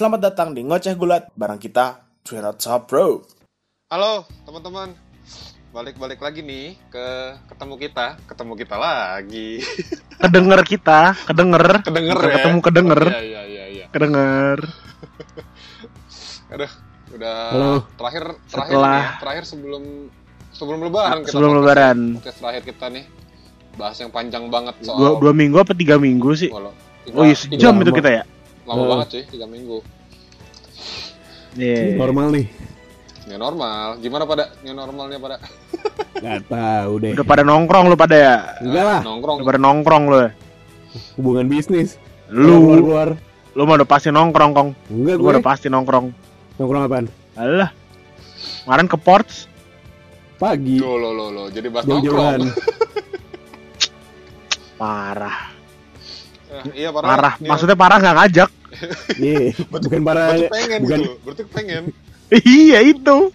Selamat datang di Ngoceh Gulat barang kita Twin Top Bro. Halo teman-teman, balik-balik lagi nih ke ketemu kita, ketemu kita lagi. kedenger kita, kedenger, Kedenger Bukan ya? ketemu kedenger, Iya iya iya iya. kedenger. Aduh, udah Halo. terakhir terakhir Setelah- nih ya, terakhir sebelum sebelum lebaran kita Sebelum podcast- lebaran. podcast terakhir kita nih bahas yang panjang banget soal Dua, dua minggu apa tiga minggu sih? Walau, Oh iya sejam itu kita ya. Lama Oh. banget cuy, tiga minggu. Iya. Normal nih. New normal, gimana pada new normalnya pada? Gak tahu deh. Udah pada nongkrong lu pada ya. Enggak lah, Nongkrong. Udah pada nongkrong lu. ya. hubungan bisnis. Lu, keluar. lu mah udah pasti nongkrong kong. Enggak Lu gue. udah pasti nongkrong. Nongkrong apaan? Alah. Kemarin ke Ports. Pagi. Loh, loh, loh, loh. Jadi bahas nongkrong. Jauh-jauhan. Parah. Eh, iya parah. Parah. New- Maksudnya parah nggak ngajak. Iya, bukan para pengen bukan gitu. Berarti pengen. iya itu.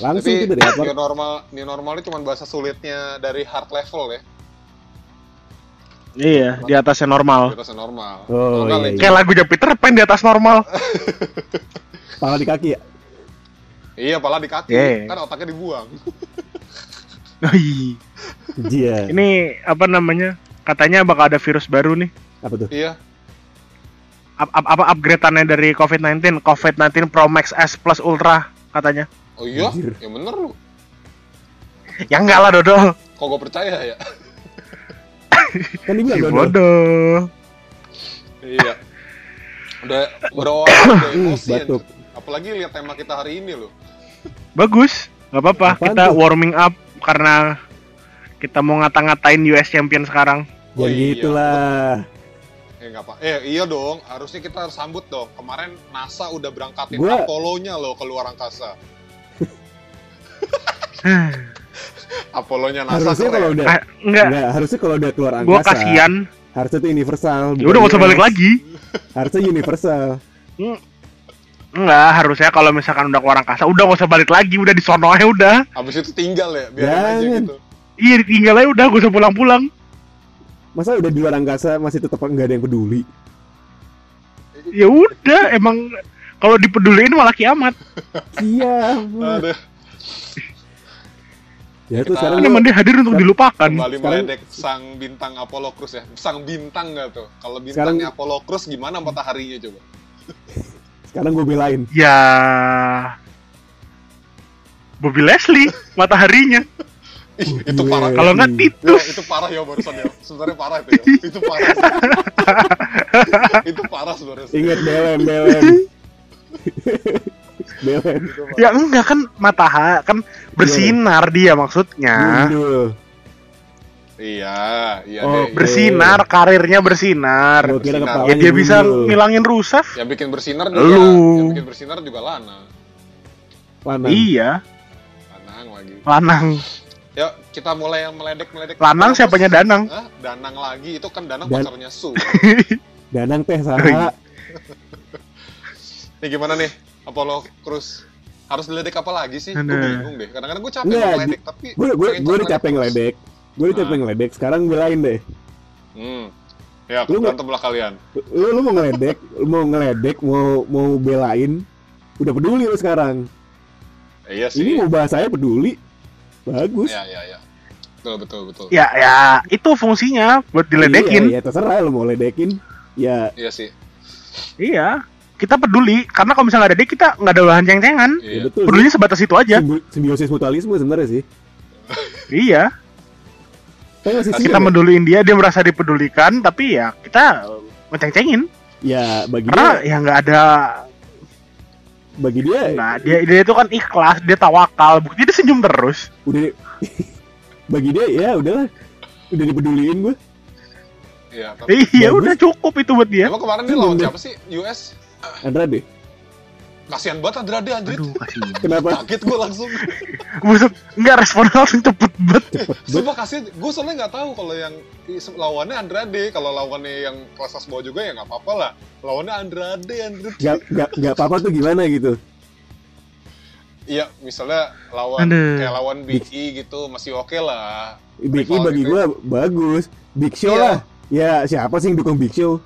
langsung Tapi itu dari new normal, new normal itu cuma bahasa sulitnya dari hard level ya. Iya, di atasnya normal. Bahasa normal. Oh, nggak iya, legend. Kayak lagunya Peter Pan di atas normal. Pala di kaki ya? Iya, pala di kaki. Yeah. Kan otaknya dibuang. Ih, Iya. Ini apa namanya? Katanya bakal ada virus baru nih. Apa tuh? iya. Up, up, apa upgrade-annya dari COVID-19? COVID-19 Pro Max S Plus Ultra katanya. Oh iya? Anjir. Ya bener lu. Ya enggak lah Dodol. Kok gue percaya ya? Kan dibilang Si dodol. bodoh. iya. Udah udah orang udah emosi. Apalagi lihat tema kita hari ini loh. Bagus. nggak apa-apa. Kita tuh? warming up karena kita mau ngata-ngatain US Champion sekarang. Ya Oh, iya. Eh nggak apa. Eh iya dong. Harusnya kita harus sambut dong. Kemarin NASA udah berangkatin Gua- Apollo-nya loh ke luar angkasa. Apollo-nya NASA Harusnya keren. kalau udah Ah, enggak. enggak, harusnya kalau udah keluar angkasa. Gua kasihan. Harusnya itu universal. Ya udah nggak usah balik lagi. Harusnya universal. Enggak, harusnya kalau misalkan udah keluar angkasa, udah nggak usah balik lagi, udah di sono aja udah. Habis itu tinggal ya, biarin aja gitu. Iya, tinggal aja udah, gak usah pulang-pulang. Masa udah di luar angkasa masih tetap nggak ada yang peduli? Ya udah, emang kalau dipeduliin malah kiamat. Iya. Aduh, Ya tuh Kita- sekarang Kan gua- emang dia hadir untuk dilupakan. kembali Sekarang- meledek sang bintang Apollo Crews ya. Sang bintang nggak tuh? Kalau Sekarang- bintangnya Apollo Crews gimana mataharinya coba? sekarang gue belain. Ya Bobby Leslie mataharinya. Ih, itu Gue- parah. Kalau nggak Iya. Titus. Ya, itu parah ya barusan ya. Sebenarnya parah itu ya. Itu parah. itu parah sebenarnya. Ingat Belen, Belen. Belen. Itu parah. Ya enggak kan matahari kan bersinar dia maksudnya. Iya, iya Oh, deh. Bersinar, karirnya bersinar. Bersinar. Ya dia bisa gundul. ngilangin Rusev. Yang bikin bersinar juga, Lu. yang bikin bersinar juga Lana. Lanang. Iya, Lanang lagi. lanang. Yuk, kita mulai yang meledek-meledek. Lanang siapanya Danang? Hah? Danang lagi. Itu kan Danang Dan- pacarnya Su. Danang teh iya. Nih gimana nih Apollo Crews? Harus diledek apa lagi sih? Gue bingung deh. Kadang-kadang gue capek Enggak, mau ngeledek, tapi Gue gue gue udah ngeledek capek terus. ngeledek. Gue udah capek ngeledek. Sekarang belain deh. Hmm. Ya, Lu nggak- berantem lah kalian. Lu lu mau ngeledek, lu mau ngeledek, mau mau belain. Udah peduli lu sekarang. Iya sih. Ini mau bahas saya peduli. Bagus. Ya, ya, ya. Betul, betul, betul. Ya, ya itu fungsinya buat diledekin. Iya, ya terserah lu mau ledekin. Ya, Iya sih. Iya. Kita peduli karena kalau misalnya nggak ada dia kita nggak ada bahan ceng-cengan. ya Iya. betul. sih. Pedulinya sebatas itu aja. Simbi- Simbiosis mutualisme sebenarnya sih. Iya. Kita sial ya? meduliin dia, dia merasa dipedulikan, tapi ya kita ngeceng-cengin. Ya bagi Karena dia, ya nggak ada bagi dia Nah, dia dia itu kan ikhlas, dia tawakal, bukti dia senyum terus. udah bagi dia ya udahlah. Udah dipeduliin gue. Iya, tapi Iya, udah cukup itu buat dia. emang kemarin dia lawan siapa sih? US? Andrade. Kasihan banget Andrade anjir. Aduh, kasihan. Kenapa? Kaget gue langsung. Maksud enggak responnya langsung cepet banget. Sumpah kasihan. Gue soalnya nggak tahu kalau yang lawannya Andrade. Kalau lawannya yang kelas kelas bawah juga ya nggak apa-apa lah. Lawannya Andrade, Andrade. Gak gak gak apa-apa tuh gimana gitu. Iya, misalnya lawan Aduh. kayak lawan Big E gitu masih oke lah. Big E bagi gitu gue bagus. Big Show Iya. lah. Ya siapa sih yang dukung Big Show?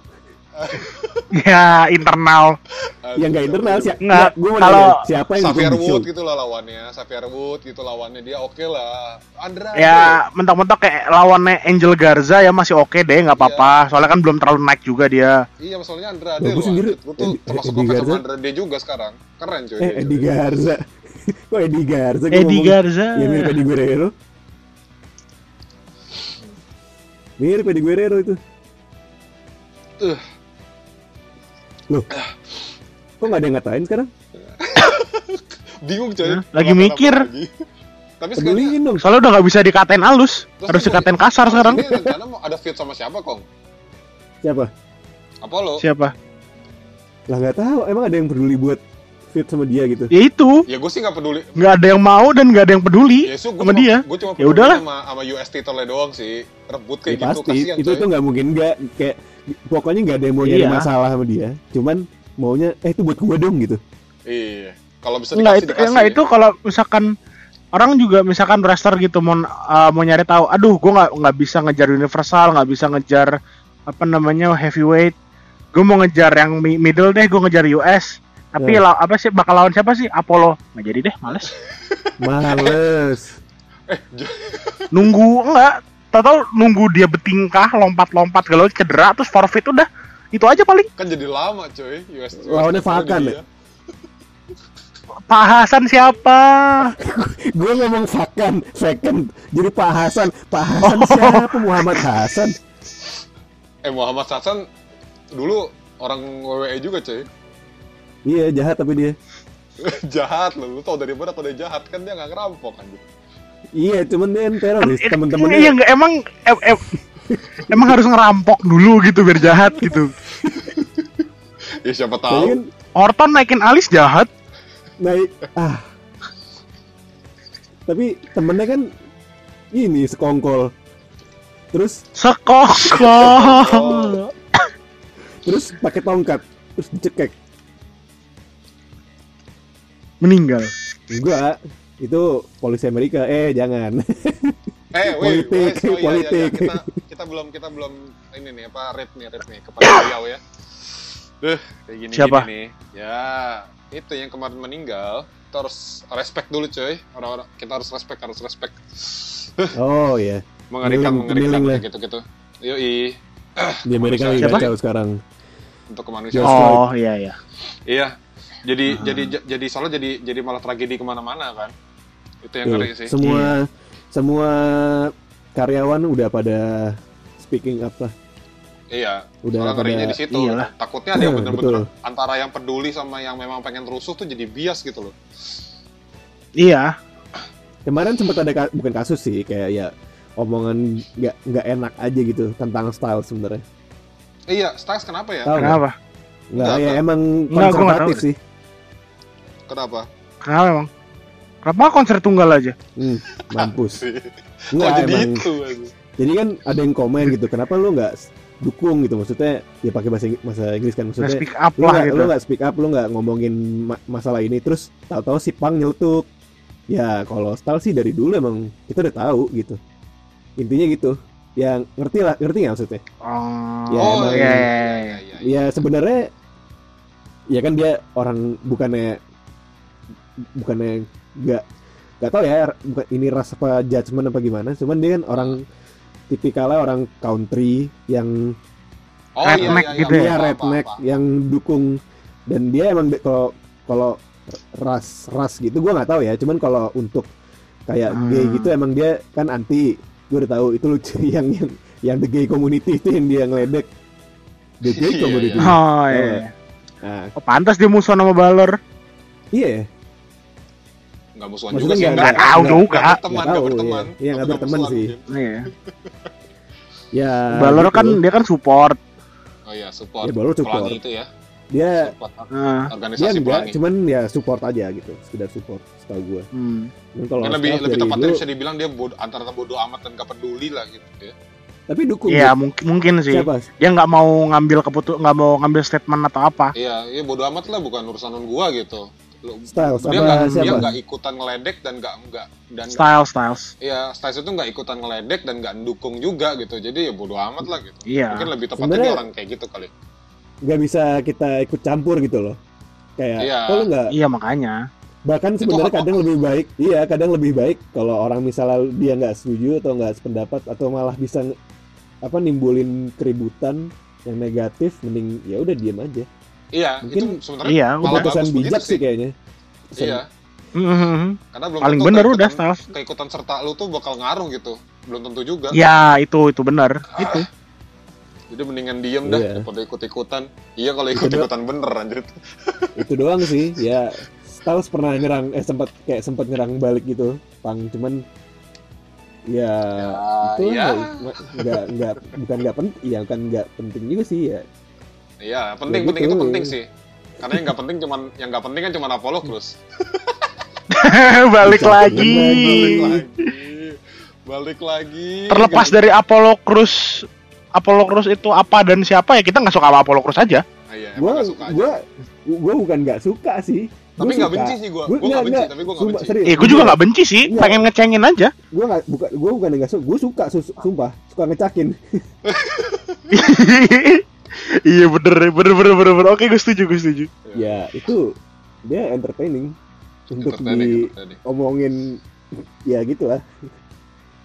Ya internal. Ya nggak internal sih. Nggak, Gue kalau- siapa yang Xavier? Wood gitu lah lawannya, Xavier Wood gitu lawannya dia oke lah. Andrade. Ya mentok-mentok kayak lawannya Angel Garza ya masih oke deh nggak apa-apa. Soalnya kan belum terlalu naik juga dia. Iya masalahnya Andrade Lah, gua loh. sendiri- Gue tuh termasuk ngefans sama Garza. Andrade juga sekarang. Keren cuy. Eh, dia, Eddie. Garza. Kok Eddie Garza? Gua Eddie Garza. Ya mirip Eddie Guerrero. Mirip Eddie Guerrero itu. Uh. Loh. Kok nggak ada yang ngatain sekarang? Bingung coy. Hah? Lagi mikir. lagi. Tapi sekarang Peduliin dong. Soalnya udah nggak bisa dikatain halus, Terus harus dikatain kasar sekarang. Ini rencana mau ada feud sama siapa kong? Siapa? Apollo. Siapa? Lah nggak tahu. Emang ada yang peduli buat fit sama dia gitu? Ya itu, Ya gue sih nggak peduli. nggak ada yang mau dan nggak ada yang peduli Ya, so, gue sama cuma, dia. Gue cuma Ya peduli udahlah. sama, sama US titelnya doang sih. Rebut Ya kayak gitu, pasti. kasihan itu coy. tuh nggak mungkin nggak kayak pokoknya nggak ada yang mau nyari Iya. masalah sama dia. Cuman maunya eh itu buat gua dong gitu. Iya. Kalau bisa dikasih, itu, dikasih. enggak itu kalau misalkan orang juga misalkan wrestler gitu mau uh, mau nyari tahu, aduh gue nggak nggak bisa ngejar universal, nggak bisa ngejar apa namanya heavyweight, gue mau ngejar yang mi- middle deh, gue ngejar US. Tapi Ya. la- apa sih bakal lawan siapa sih? Apollo. Nggak jadi deh, males. Males. Nunggu enggak, tahu nunggu dia betingkah, lompat-lompat kalau cedera terus forfeit udah. Itu aja paling. Kan jadi lama coy. US, Lawannya Fakan dia. ya? Pak Hasan siapa? gue ngomong second, second. Jadi Pak Hasan, Pak Hasan siapa? Muhammad Hasan. Eh Muhammad Hasan dulu orang WWE juga coy. Iya jahat tapi dia. jahat loh. Lu tau dari mana kalau dia jahat kan dia nggak ngerampok kan. Iya, cuman dia yang teroris. Iya Temen-temennya enggak emang em- em- emang harus ngerampok dulu gitu biar jahat gitu. Ya siapa tahu. kan Orton naikin alis jahat. naik ah. Tapi temennya kan ini sekongkol. Terus Sekongkol. terus pakai tongkat, terus dicekek. Meninggal. Enggak, itu polisi Amerika. Eh, jangan. Eh, weh, Politik, weh, oh iya, iya, iya. politik. Kita, kita belum kita belum ini nih apa rap nih rap nih kepada beliau ya. Duh, kayak gini Siapa? gini nih. Ya, itu yang kemarin meninggal. Kita harus respect dulu coy. Orang-orang kita harus respect, harus respect. Oh iya, Mengerikan, mengerikan gitu-gitu. Yoi, di Amerika lagi kacau sekarang. untuk kemanusiaan. Oh iya iya. Iya. Jadi Ah. jadi j- jadi soalnya jadi jadi malah tragedi ke mana-mana kan. Itu yang Tuh, ngeri sih. semua semua karyawan udah pada speaking up lah. Iya. Udah Soalnya ngerinya pada di situ. Iyalah. Takutnya ada yang Betul. bener-bener antara yang peduli sama yang memang pengen rusuh tuh jadi bias gitu loh. Iya. kemarin sempat ada ka- bukan kasus sih kayak ya omongan nggak nggak enak aja gitu tentang style sebenarnya. Iya, Styles kenapa ya? Tahu? Kenapa? Nggak ya emang nggak konservatif tahu sih. Kenapa? Kenapa emang? Kenapa konser tunggal aja? Hmm, mampus. Kok Nggak jadi emang. itu? Jadi kan ada yang komen gitu, kenapa lu nggak dukung gitu maksudnya ya pakai bahasa Ing- bahasa Inggris kan maksudnya speak up lu lah nggak gitu. lu nggak speak up lu nggak ngomongin ma- masalah ini terus tahu-tahu si Pang nyeletuk ya kalau style sih dari dulu emang kita udah tahu gitu intinya gitu yang ngerti lah ngerti nggak maksudnya Oh, Ya, oh emang- iya, iya, iya, iya, iya, iya. ya sebenarnya ya kan dia orang bukannya bukannya nggak nggak tahu ya bukan ini ras apa judgement apa gimana cuman dia kan orang tipikalnya orang country yang Oh Redneck gitu ya? dia apa, apa, redneck apa. yang dukung dan dia emang kalau kalau ras ras gitu gua nggak tahu ya cuman kalau untuk kayak Hmm. gay gitu emang dia kan anti gue udah tahu itu lucu yang yang yang the gay community itu yang dia ngeledek the gay Iya, community iya. Oh iya. Nah, Oh, pantas dia musuhan sama Balor. iya Nggak musuhan Maksudnya juga sih. nggak- tahu juga. nggak berteman, Nggak tahu, berteman. iya. Iya, nggak berteman sih. Iya. ya Balor gitu. kan dia kan support. Oh iya, support. Ya, Balor support. Pelangi itu ya. dia Support dia organisasi enggak pelangi. cuman ya support aja gitu sekedar support setahu gue hmm. Dan kalau Kan lebih lebih tepatnya dulu- bisa dibilang dia bodo, antara bodoh amat dan gak peduli lah gitu ya. tapi dukung Iya mungkin mungkin sih. siapa Dia nggak mau ngambil keputu nggak mau ngambil statement atau apa. Iya, iya bodoh amat lah bukan urusan gua gitu. Lu- Styles dia nggak dia siapa nggak ikutan ngeledek dan nggak nggak dan nggak- Style styles. Iya, Styles itu nggak ikutan ngeledek dan nggak mendukung juga gitu. Jadi ya bodo amat lah gitu. Iya. Mungkin lebih tepatnya dia Sebenarnya- orang kayak gitu kali. nggak bisa kita ikut campur gitu loh kayak Iya. kalau nggak Iya makanya. bahkan sebenarnya kadang lebih baik iya kadang lebih baik kalau orang misalnya dia nggak setuju atau nggak sependapat atau malah bisa apa nimbulin keributan yang negatif mending ya udah diam aja Iya, Mungkin- itu sebenarnya Iya, keputusan bijak sih kayaknya Keputusan- Iya, Mhm. karena belum Paling keikutan- udah Styles. keikutan serta lu tuh bakal ngaruh gitu. Belum tentu juga. Ya itu itu benar. Itu. Jadi mendingan diem dah Iya. daripada ikut-ikutan. Iya kalau ikut-ikutan bener anjir. itu doang sih ya Styles pernah nyerang eh sempat kayak sempat nyerang balik gitu pang cuman ya itu iya. nggak nggak nggak bukan nggak penting ya bukan nggak penting juga sih ya Iya, penting Ya penting gitu. itu penting sih. Karena yang nggak penting cuman yang nggak penting kan cuma Apollo Cruz. Balik lagi. Balik lagi. Balik lagi. Terlepas Ganti- dari Apollo Cruz, Apollo Cruz itu apa dan siapa ya kita nggak suka sama Apollo Cruz aja. Ah, iya, gua nggak suka aja. gua gua bukan nggak suka sih tapi Gua nggak benci sih gua. Gua- Gua nggak benci, tapi gua nggak Sumpah, benci. serius. Eh, gue juga nggak benci sih, Iya. pengen ngecengin aja. gua nggak buka gua bukan nggak suka gua suka sus- sumpah suka ngecakin iya bener, bener, bener, bener, bener. Oke, gue setuju, gue setuju. ya itu dia entertaining untuk Entertaining, entertaining. diomongin ya gitulah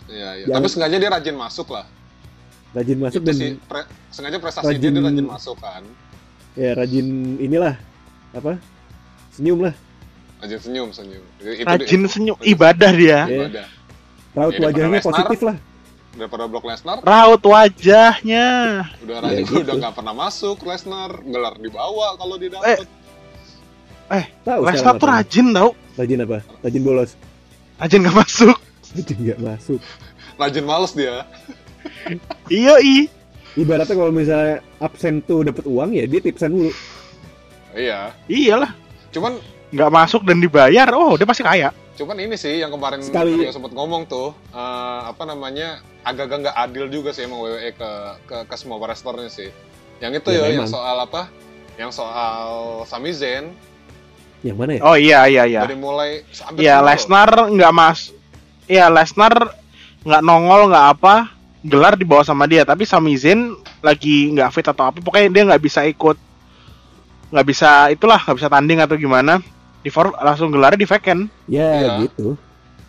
Iya, iya. Jangan- Tapi sengaja dia rajin masuk lah. rajin masuk Itu dan sih pre- sengaja prestasi rajin- dia, dia rajin masuk kan. ya rajin inilah apa senyum lah Rajin senyum, senyum. Itu Rajin senyum, ibadah dia. Iya. Ibadah. raut Ya, wajahnya positif lah Daripada Brock Lesnar, Raut wajahnya. udah Ya, gitu. udah nggak pernah masuk Lesnar, gelar dibawa kalau dia dapet. tahu Lesnar tuh rajin tau. rajin apa rajin bolos Rajin gak masuk. rajin nggak masuk Rajin males dia. Iya, i. ibaratnya kalau misalnya absen tuh dapat uang ya dia tipsan dulu Iya. Iyalah. Cuman Nggak masuk dan dibayar, oh dia pasti kaya. Cuman ini sih yang kemarin Sekali- Rio sempat ngomong tuh eh, apa namanya agak-agak nggak adil juga sih emang WWE ke ke, ke semua wrestlernya sih. Yang itu Ya, ya, yang soal apa? Yang soal Sami Zayn yang mana ya Oh iya, iya, iya. dari mulai hampir Iya. Lesnar nggak mas. Iya, Lesnar nggak nongol nggak apa, gelar dibawa sama dia. Tapi Sami Zayn lagi nggak fit atau apa, pokoknya dia nggak bisa ikut, nggak bisa itulah nggak bisa tanding atau gimana. Di for, langsung gelarnya di vacant. ya Iya. gitu.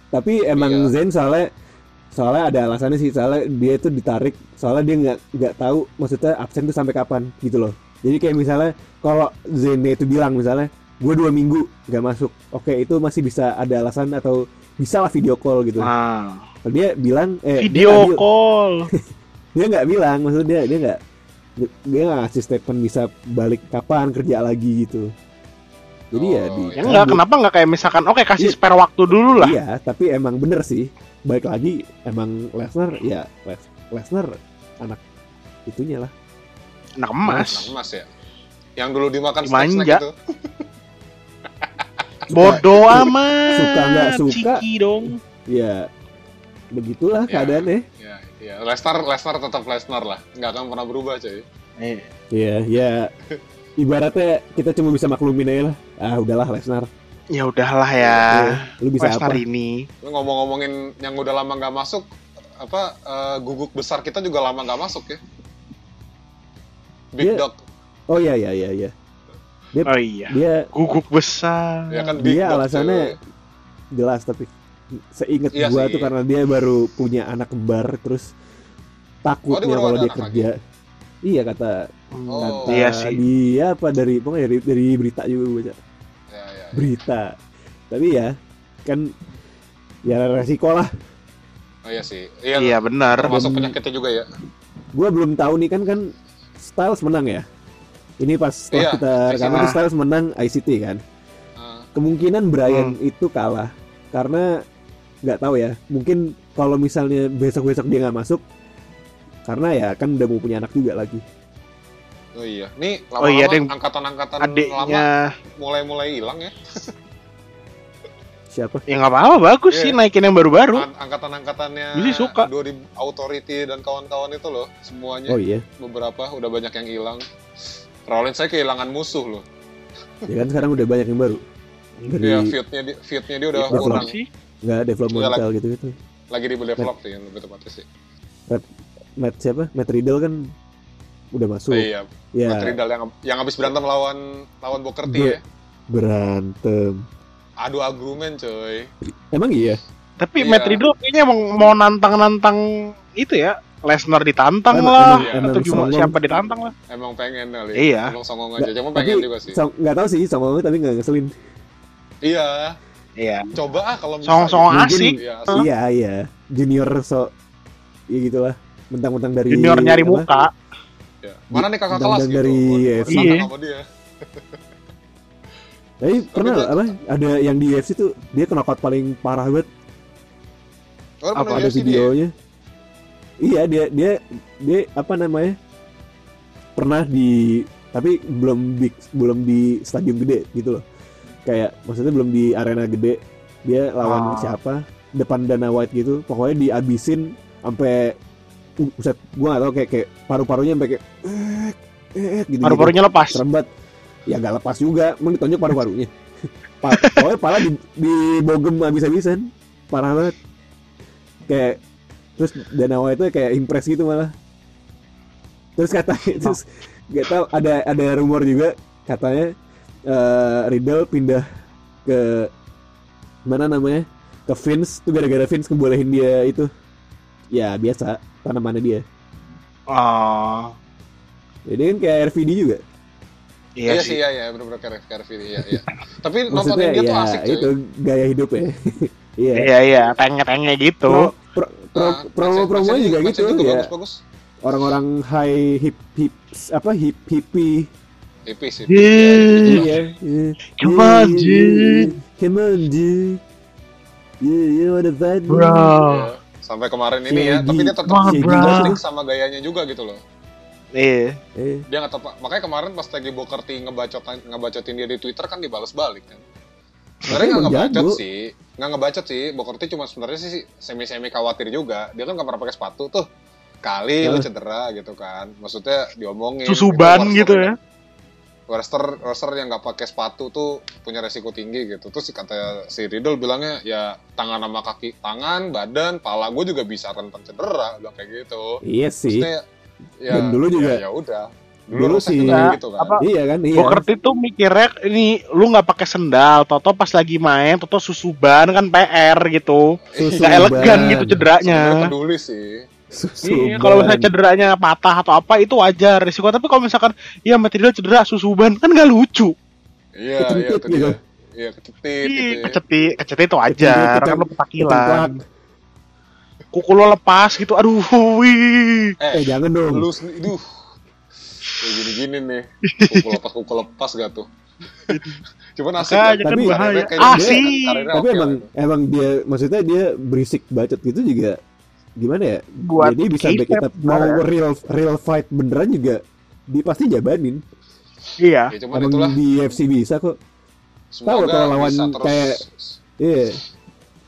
Tapi emang Iya. Zen soalnya soalnya ada alasannya sih. Soalnya dia itu ditarik. Soalnya dia nggak nggak tahu maksudnya absen tuh sampai kapan gitu loh. Jadi kayak misalnya kalau Zen itu bilang misalnya gue dua minggu nggak masuk. Oke itu masih bisa ada alasan atau bisa lah video call gitu. Kalau dia bilang eh dia video bil- call. dia nggak bilang maksudnya dia dia nggak dia nggak ngasih statement bisa balik kapan kerja lagi gitu jadi ya Oh, di iya. Ya enggak, kenapa nggak kayak misalkan oke kasih Iya. spare waktu dulu lah. iya tapi emang bener sih baik lagi emang Lesnar ya Les- Lesnar anak itunya lah Anak Anak emas. emas ya. Yang dulu dimakan Dimanja. snack-snack itu. Bodoh amat. Suka nggak suka. Ciki dong. ya begitulah Ya. keadaannya Ya, ya. Lesnar, Lesnar tetap Lesnar lah. Nggak akan pernah berubah, coy. Eh, Iya ya ibaratnya kita cuma bisa maklumin aja lah ah udahlah Lesnar ya udahlah ya. Iya, lu bisa Lesnar apa ini. Lu ngomong-ngomongin yang udah lama nggak masuk, apa eh, guguk besar kita juga lama nggak masuk ya? Big Iya. Dog, oh iya iya iya iya Oh iya. dia Guguk besar. ya kan Big dia Dog. alasannya jelas tapi seingat Iya gua sih. tuh karena dia baru punya anak kembar terus takutnya baru kalau dia kerja iya kata Oh. kata Iya sih. dia apa dari pokoknya dari dari berita juga gua baca Ya, ya, ya. berita tapi ya kan ya resiko lah Oh iya sih. Iya, Iya benar. Dan- penyakitnya juga ya. gua belum tahu nih kan kan Styles menang ya ini pas setelah Iya, kita rekaman ICT. tuh Styles menang ICT kan Ah, kemungkinan Brian Hmm. itu kalah karena nggak tahu ya mungkin kalau misalnya besok besok dia nggak masuk karena ya kan udah mau punya anak juga lagi oh iya. Nih Oh iya, lama-lama angkatan-angkatan lama Adiknya mulai-mulai hilang ya. siapa ya nggak apa-apa bagus Iya. sih naikin yang baru-baru. An- Angkatan-angkatannya sih suka. 2000 Authority dan kawan-kawan itu loh, semuanya oh iya beberapa udah banyak yang hilang. Rollins saya kehilangan musuh loh. ya kan sekarang udah banyak yang baru dari Iya, feud-nya dia, feud-nya dia udah Develop. kurang. sih. nggak developmental gitu gitu Lagi di develop sih yang lebih tepatnya sih. Matt siapa Matt Riddle kan udah masuk. Iya, ya, Matt Riddle yang yang habis berantem lawan lawan Booker T Ber- ya. berantem. Adu argumen coy. Emang iya? Tapi Iya. Matt Riddle kayaknya emang mau nantang-nantang itu ya. Lesnar ditantang Emang- lah emang- atau emang gimana songong. siapa ditantang lah. Emang pengen kali. Iya. Emang songong aja. Cuma Tapi pengen juga sih. so- nggak tahu sih sama tapi nggak ngeselin. Iya. Iya. Coba ah kalau bisa. Song-song asik. Iya? Iya iya. Junior so ya gitulah. Mentang-mentang dari Junior nyari apa? muka. iya. Mana nih kakak kelas dan gitu. dari UFC. Iya. Tapi pernah itu- apa? Ada yang di UFC tuh dia knockout paling parah banget. Oh, Apa ada UFC dia? videonya. Iya dia dia dia apa namanya? Pernah di tapi belum di belum di stadion gede gitu loh. Kayak maksudnya belum di arena gede. Dia lawan Ah. siapa? Depan Dana White gitu. Pokoknya dihabisin sampai buset, gua gak tau kayak kayak paru-parunya sampai kayak eh eh gitu. Paru-parunya lepas. serembat. Ya gak lepas juga, emang ditonjok paru-parunya. Pa pokoknya pala di, di bogem habis-habisan. Parah banget. Kayak terus Dana White itu kayak impress gitu malah. Terus katanya terus gak tau ada ada rumor juga katanya eh Riddle pindah ke mana namanya? ke Vince tuh gara-gara Vince ngebolehin dia itu. Ya biasa tanamannya dia. Oh. Jadi kan kayak RVD juga. Iya, Iya sih. iya, iya, bener-bener kayak kayak video, iya, iya. Tapi Maksudnya nontonin dia tuh ya asik coy. itu gaya hidup ya. Iya. Iya iya, tenge-tenge gitu. Pro, pro, pro, Ah, promo juga gitu ya. bagus-bagus. Orang-orang high hip hip apa hip hippie. Tipis sih. Yeah. Iya. iya. Come Yeah, on, yeah, dude. Come on, dude. Yeah, you wanna fight me? Bro. Iya. Sampai kemarin ini ya, Shaggy. tapi dia tetap on, bro. stick sama gayanya juga gitu loh. Iya. Eh, Dia nggak tepat. Makanya kemarin pas lagi Booker T ngebacotin ngebacotin dia di Twitter kan dibalas balik kan. Sebenarnya nggak ngebacot jago. sih, nggak ngebacot sih. Booker T cuma sebenarnya sih semi-semi khawatir juga. Dia kan nggak pernah pakai sepatu tuh. Kali lu cedera gitu kan. Maksudnya diomongin. Susuban Itu gitu ya. Wrestler wrestler yang nggak pakai sepatu tuh punya resiko tinggi gitu terus si kata si Riddle bilangnya ya tangan sama kaki tangan badan pala gue juga bisa rentan cedera bilang kayak gitu iya sih. Maksudnya, ya, Dan dulu juga- ya, ya udah Dulu Rosak sih- Ya, gitu kan apa- Iya kan? Iya. Booker tuh mikirnya ini lu nggak pakai sendal, Toto pas lagi main, Toto susuban kan PR gitu. Susu Nggak elegan gitu cederanya. peduli sih Susu Iya, kalau misalnya cederanya patah atau apa itu wajar risiko. Tapi kalau misalkan ya material cedera susuban kan nggak lucu. iya iya itu gitu. dia iya kecentit gitu Iya, ya. kecetit, kecetit itu wajar. Kan lu petakilan. Kuku lo lepas gitu. Aduh, wih. Eh jangan dong. lu duh kayak gini-gini nih kuku lepas kuku lepas gak tuh cuman asik lah. kan Tapi- bahaya. Asik. dia- Tapi emang lah. emang dia maksudnya dia berisik bacot gitu juga gimana ya? Buat Jadi bisa back K-pop up mau real real fight beneran juga dia pasti jabanin. Iya. ya cuman Emang itulah di UFC bisa kok. semoga kalau lawan terus kayak- Iya.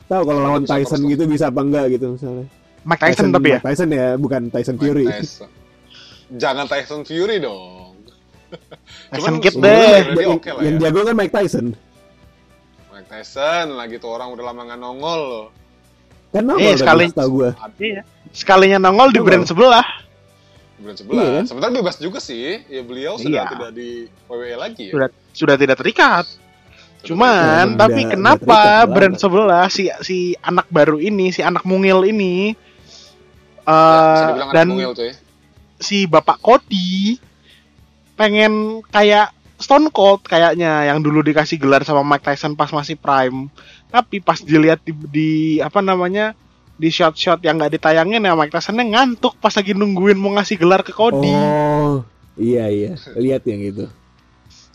Tahu kalau lawan Bisa Tyson terus. gitu bisa apa enggak gitu misalnya. Mike Tyson tapi ya. Mike Tyson ya, bukan Tyson Mike Fury. Tyson. jangan Tyson Fury dong Tyson Cuman Kid deh. yang, oke lah yang ya. jago kan Mike Tyson. Mike Tyson lagi tuh orang udah lama nggak nongol loh Kan nongol Iya, tadi, sekali- setahu gua. Iya. Sekalinya nongol di Nongol. brand sebelah. bulan sebelah Iya kan? sebenarnya bebas juga sih ya beliau sudah Iya. tidak di WWE lagi ya Sudah sudah tidak terikat. Sudah Cuman Udah- tapi udah kenapa lama. brand sebelah si si anak baru ini, si anak mungil ini Ya, eh dibilang anak dan mungil tuh ya. si Bapak Cody pengen kayak Stone Cold kayaknya yang dulu dikasih gelar sama Mike Tyson pas masih prime. Tapi pas dilihat di, di apa namanya di shot-shot yang nggak ditayangin ya Mike Tysonnya ngantuk pas lagi nungguin mau ngasih gelar ke Cody. Oh, iya iya, lihat yang itu.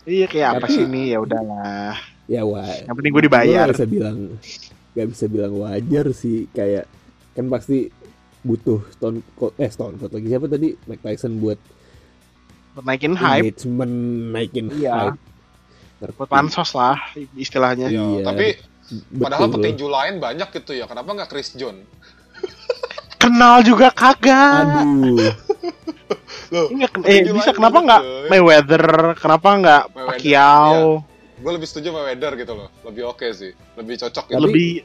Iya kayak apa sih ini ya udahlah. Ya wah. Yang penting gue dibayar. Nggak bisa bilang nggak bisa bilang wajar sih kayak kan pasti butuh Stone Cold eh Stone Cold lagi siapa tadi Mike Tyson buat Buat naikin hype, engagement naikin Iya. hype. Buat pansos lah istilahnya. Iya, tapi padahal Betul. petinju lain banyak gitu ya kenapa nggak Chris John Kenal juga kagak. Aduh, loh eh bisa lain kenapa banyak, nggak. Mayweather? Kenapa nggak Mayweather, Pacquiao? gue lebih setuju sama Weather gitu loh lebih oke sih lebih cocok gitu Lebih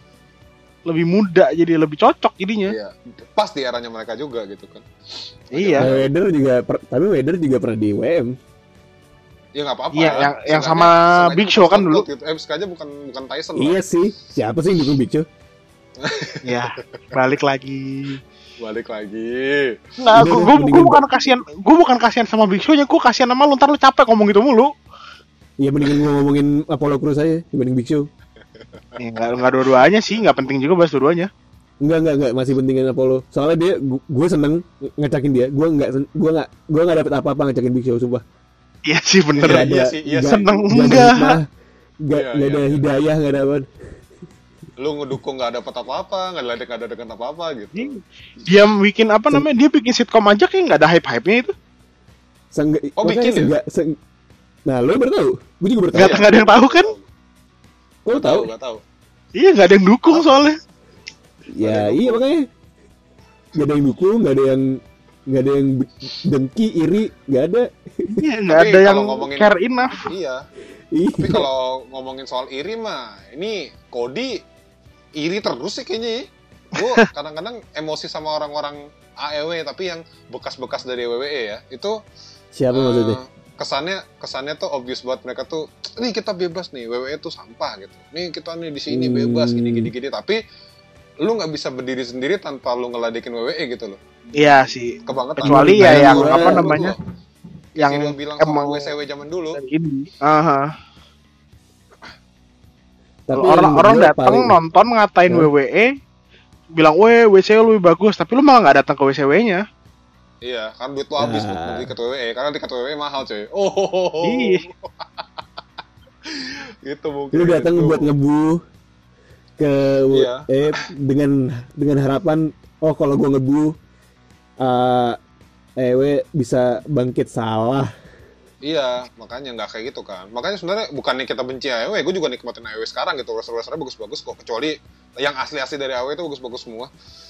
lebih muda jadi lebih cocok jadinya. Iya, pas di eranya mereka juga gitu kan. Iya. Weather juga per- tapi Weather juga pernah di WM. Ya nggak apa-apa. Iya, yang- yang sama Big Show kan dulu. Gitu. Eh, sengaja bukan bukan Tyson Iya loh. sih. Siapa sih yang dukung Big Show? Ya, balik lagi. Balik lagi. Udah gue gue bukan kasihan, gue bukan kasihan sama Big Show-nya, gue kasihan sama lu, ntar lu capek ngomong gitu mulu. Iya mendingan gua ngomongin Apollo Crews aja dibanding Big Show. Ya, nggak nggak dua-duanya sih, nggak penting juga bahas dua-duanya. Enggak enggak enggak masih pentingin Apollo. Soalnya dia gue seneng ngecakin dia. Gue enggak gue enggak gue enggak dapet apa-apa ngecakin Big Show sumpah. Iya sih bener. Iya, Nggak iya ada- sih, iya nggak- sih. Seneng nggak ada enggak? Enggak Iya, enggak ada iya. hidayah enggak ada apa. Lu ngedukung nggak dapet apa-apa, nggak ada nggak ada dengan apa-apa gitu. Dia bikin apa namanya? Dia bikin sitkom aja kayak nggak ada hype-hype-nya itu. Seenggak, Oh, bikin ya? Nah, lo baru tahu. Gue juga baru tahu. Nggak ada yang tahu kan? Kok Nggak tahu? Nggak tahu. Iya nggak ada yang dukung soalnya. Ya, Nggak iya makanya. Enggak ada yang dukung, enggak ada yang enggak ada yang dengki, iri, enggak ada. Iya nggak ada yang kalau ngomongin- care enough. Iya. Iya. Tapi kalau ngomongin soal iri mah, ini Cody iri terus sih kayaknya ya. Gue kadang-kadang emosi sama orang-orang AEW tapi yang bekas-bekas dari WWE ya. Itu Siapa eh, maksudnya? Kesannya kesannya tuh obvious buat mereka tuh nih kita bebas nih WWE tuh sampah gitu nih kita nih di sini Hmm. bebas gini gini gini tapi lu nggak bisa berdiri sendiri tanpa lu ngeladekin WWE gitu loh Iya sih. kebangetan Kecuali ya yang dulu- apa namanya, loh. Yang Ridho bilang emang WCW zaman dulu ini. Aha. Tapi orang orang gua datang paling- nonton ngatain Hah? WWE, bilang weh WCW lebih bagus, tapi lu malah nggak datang ke WCW-nya. Iya kan duit lu habis Nah. buat beli ke WWE karena tiket WWE mahal cuy oh Iya. gitu mungkin lu datang gitu. buat ngebu ke Iya. eh dengan dengan harapan oh kalau gua ngebu eh EW bisa bangkit salah Iya, makanya nggak kayak gitu kan. Makanya sebenarnya bukannya kita benci AEW, gue juga nikmatin AEW sekarang gitu. Wrestler-wrestlernya bagus-bagus kok. Kecuali yang asli-asli dari AEW itu bagus-bagus semua.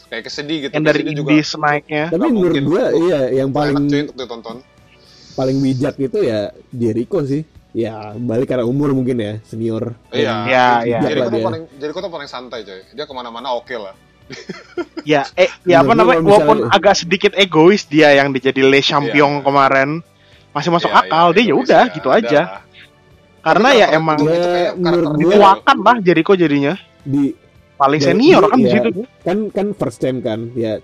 Kayak kesedih gitu. Yang dari Kesedih indies naiknya. tapi menurut Lu- iya yang enak paling cuy untuk ditonton. paling bijak itu ya Jericho sih ya balik karena umur mungkin ya senior Iya. Iya, iya. kok dia. paling, kok tuh paling santai coy. Dia ke mana-mana oke lah. Ya, eh, ya apa namanya? Walaupun misalnya- agak sedikit egois dia yang dijadi Le Champion Iya. kemarin, masih masuk Iya, akal. iya, dia ya udah ya, gitu aja. Karena Tapi ya emang dituakan lah Jericho jadinya. di Paling Ya, senior kan di iya. situ. kan kan first time kan ya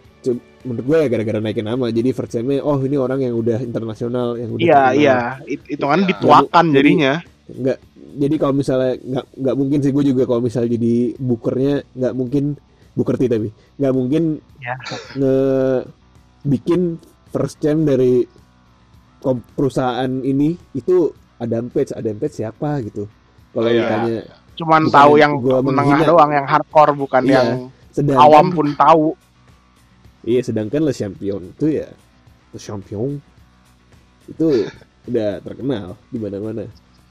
menurut gue ya gara-gara naikin nama jadi first time oh ini orang yang udah internasional yang udah Iya, iya. It- Hitungan Iya. dituakan Jadi- jadinya. nggak jadi kalau misalnya nggak nggak mungkin sih gue juga kalau misalnya jadi bookernya nggak mungkin booker T tapi nggak mungkin Ya. nge bikin first time dari perusahaan ini itu ada page ada page siapa gitu kalau Oh, iya. ditanya Cuman Bukan tahu yang menengah menghina. doang, yang hardcore bukan Iya. yang sedangkan awam pun tahu. iya sedangkan Le Champion itu ya Le Champion itu udah terkenal di mana-mana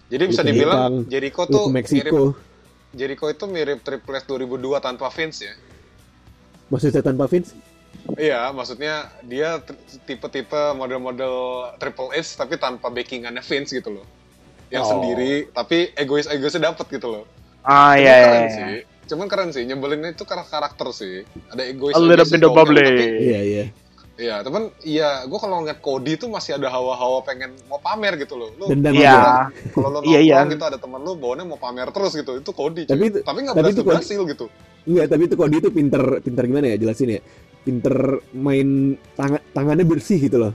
Jadi bisa Lu dibilang Jepang, Jericho tuh ke mirip Meksiko Jericho itu mirip Triple H 2002 tanpa Vince ya. maksudnya tanpa Vince Iya, maksudnya dia tipe-tipe model-model Triple H tapi tanpa backingannya Vince gitu loh. Yang Oh. sendiri tapi egois-egoisnya dapet gitu loh. Ah Cuman iya, iya, keren iya. sih. Cuman keren sih, nyebelinnya itu karena karakter sih. Ada egois A little bit of bubbly. iya iya Iya, temen iya, gue kalau ngeliat Cody tuh masih ada hawa-hawa pengen mau pamer gitu loh. Lu dendam Iya. kalau lu Iya, nongkrong iya. gitu ada temen lu bawanya mau pamer terus gitu. Itu Cody. Tapi cuy. itu- tapi nggak berhasil itu Cody- berhasil gitu. Enggak, tapi itu Cody itu pinter pinter gimana ya jelasin ya pinter main tangan tangannya bersih gitu loh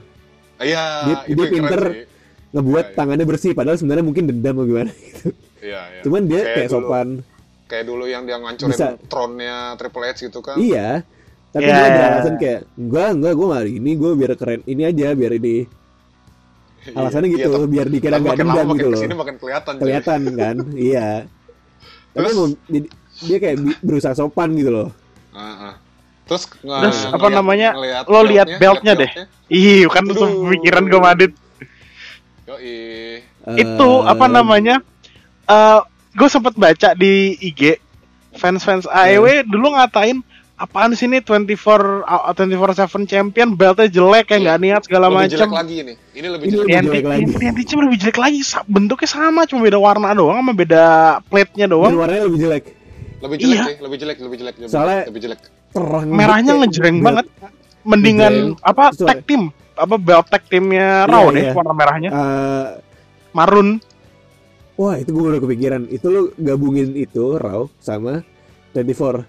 Iya, Dia- itu dia pinter. sih. Ngebuat Iya, iya. tangannya bersih padahal sebenarnya mungkin dendam atau gimana Iya, iya. cuman dia Kayak kayak, dulu. sopan Kayak dulu yang dia ngancurin Bisa. tronnya Triple H gitu kan. iya tapi Iya, dia iya. beralasan kayak enggak enggak gue nggak ini gue biar keren ini aja biar ini Iya. alasannya Iya, gitu tapi- biar dikira nggak lama dendam gitu loh ke sini makin kelihatan. kelihatan kan iya tapi Terus- dia, dia kayak berusaha sopan gitu loh Ah, ah. Terus, Terus, apa ngeliat- namanya, ngeliat lo lihat beltnya deh. Ih, kan Aduh. pikiran gue Madit. Yoi. Itu Eh, apa namanya? Eh, gue sempet baca di IG fans-fans AEW dulu ngatain apaan sih ini 24 uh, 24/7 champion beltnya jelek kayak nggak niat segala Lebih jelek macam. lagi ini. Ini lebih Ini jelek. lebih jelek lagi. TNT cuma lebih jelek lagi, bentuknya sama, cuma beda warna doang, sama beda plate-nya doang. warnanya lebih jelek Lebih jelek Iya. sih, lebih jelek, lebih jelek, lebih Soalnya- jelek, lebih jelek. Merahnya ngejreng belt- banget. Mendingan apa tag team, apa belt tag timnya Iya, Raw deh iya. warna merahnya. Eh, Marun. wah itu gue udah kepikiran itu lu gabungin itu raw sama 24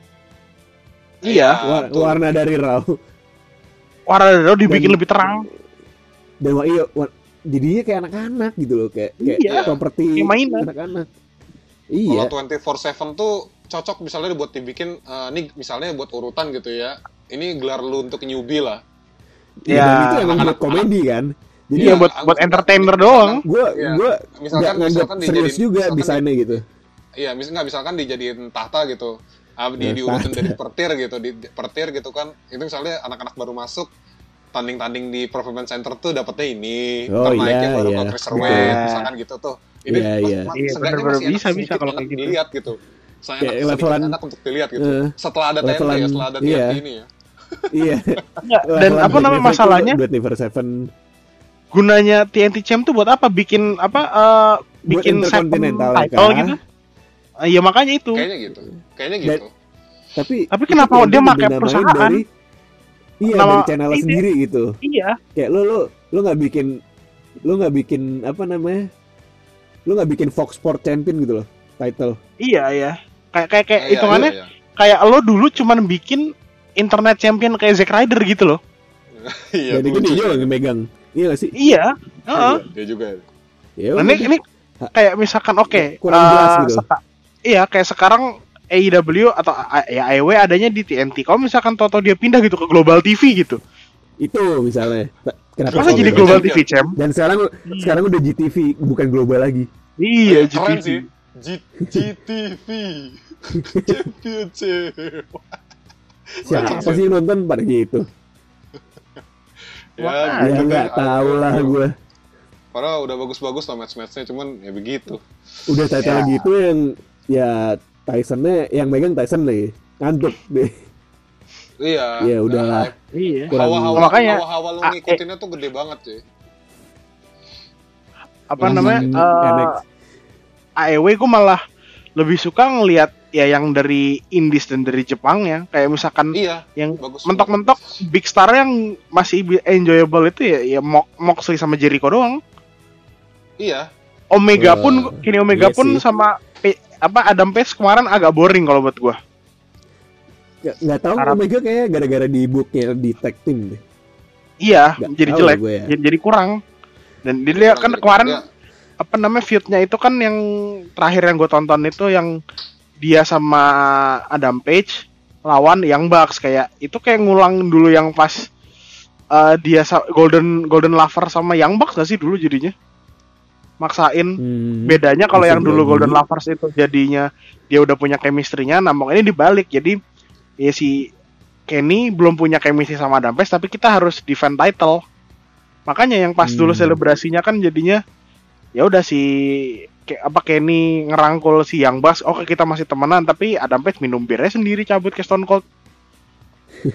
Iya. Wa- betul. warna dari raw Warna Raw dibikin Dan- lebih terang. dan wah iya jadinya kayak anak-anak gitu loh kayak kayak Iya. properti anak-anak Kalau iya 24/7 tuh cocok misalnya buat dibikin eh, nih misalnya buat urutan gitu ya. Ini gelar lu untuk newbie lah. Iya, Ya, itu emang buat komedi kan jadi Iya Iya, buat buat entertainer doang. gue Iya. gue Misalkan nggak nganggap misalkan serius dijadiin- juga misalkan desainnya gitu Iya, mis nggak misalkan dijadiin tahta gitu. Ah, di Ya, diurutin dari pertir gitu, di pertir gitu kan. Itu misalnya anak-anak baru masuk tanding-tanding di performance center tuh dapetnya ini, Oh, ntar naiknya iya, baru iya. ke cruiserweight, Iya. misalkan gitu tuh. Ini Iya, mas- iya. mas- Iya, seenggaknya masih enak bisa, bisa kalau kayak gitu. dilihat gitu. Saya sedikit levelan- enak untuk dilihat gitu. Eh, Setelah ada TNT ya, setelah ada iya. TNT ini ya. Iya Enggak, dan apa namanya masalahnya? Seven Gunanya TNT Champ tuh buat apa? Bikin apa? eh, Buat bikin Intercontinental title kah? gitu? Eh, Iya makanya itu. Kayaknya gitu. Kayaknya Dan- gitu. tapi Tapi itu kenapa dia pakai perusahaan? dari, iya Nama dari channel ini. sendiri gitu Iya. kayak lu lu lu nggak bikin lu nggak bikin apa namanya lu nggak bikin Fox Sport Champion gitu loh title Iya iya. Kayak kayak kayak Iya, hitungannya iya, iya. kayak lo dulu cuman bikin internet champion kayak Zack Ryder gitu loh. Iya, itu lucu dia yang megang iya gak sih Iya. Heeh. Iya, Dia juga. ya Nah, ini, ini kayak misalkan oke, Kurang eh, jelas gitu. iya kayak sekarang AEW atau ya AEW adanya di TNT. Kalau misalkan Toto dia pindah gitu ke Global TV gitu. itu misalnya kenapa Masa jadi? Global. TV champ? dan sekarang sekarang udah GTV bukan global lagi Iya, keren GTV. sih. G GTV. Championship. siapa sih yang nonton pada gitu Ya, Wah, ya gitu nggak kan. tahu lah gue Padahal udah bagus-bagus lah match-matchnya, cuman ya begitu. udah title Ya. gitu yang ya Tysonnya yang megang Tyson nih ngantuk deh Iya. Ya, udahlah. Nah, Iya. Kurang- Hawa-hawa Makanya, hawa-hawa lu ah, ngikutinnya tuh gede banget cuy. Apa namanya? eh, NX. AEW gue malah lebih suka ngelihat ya yang dari Indies dan dari Jepang ya. Kayak misalkan Iya, yang mentok-mentok big star yang masih enjoyable itu ya ya Mo- Moxley sama Jericho doang. Iya. Omega Wah, pun kini Omega iya pun sih. sama P- apa Adam Page kemarin agak boring kalau buat gua. Nggak- nggak tahu Arab. Omega kayak gara-gara di booknya di tag team deh Iya, Nggak jadi jelek, ya. jadi, jadi kurang. Dan dia Kurang kan kemarin dia- apa namanya feudnya itu kan yang terakhir yang gue tonton itu yang dia sama Adam Page lawan yang Bucks kayak itu kayak ngulang dulu yang pas eh, dia Golden Golden Lover sama Young Bucks gak sih dulu jadinya maksain Hmm. bedanya kalau yang dulu. Golden Lovers itu jadinya dia udah punya chemistry-nya namun ini dibalik jadi ya si Kenny belum punya chemistry sama Adam Page tapi kita harus defend title makanya yang pas dulu Hmm. selebrasinya kan jadinya ya udah si ke, apa Kenny ngerangkul si Young Bucks oke kita masih temenan tapi Adam Page minum birnya sendiri cabut ke Stone Cold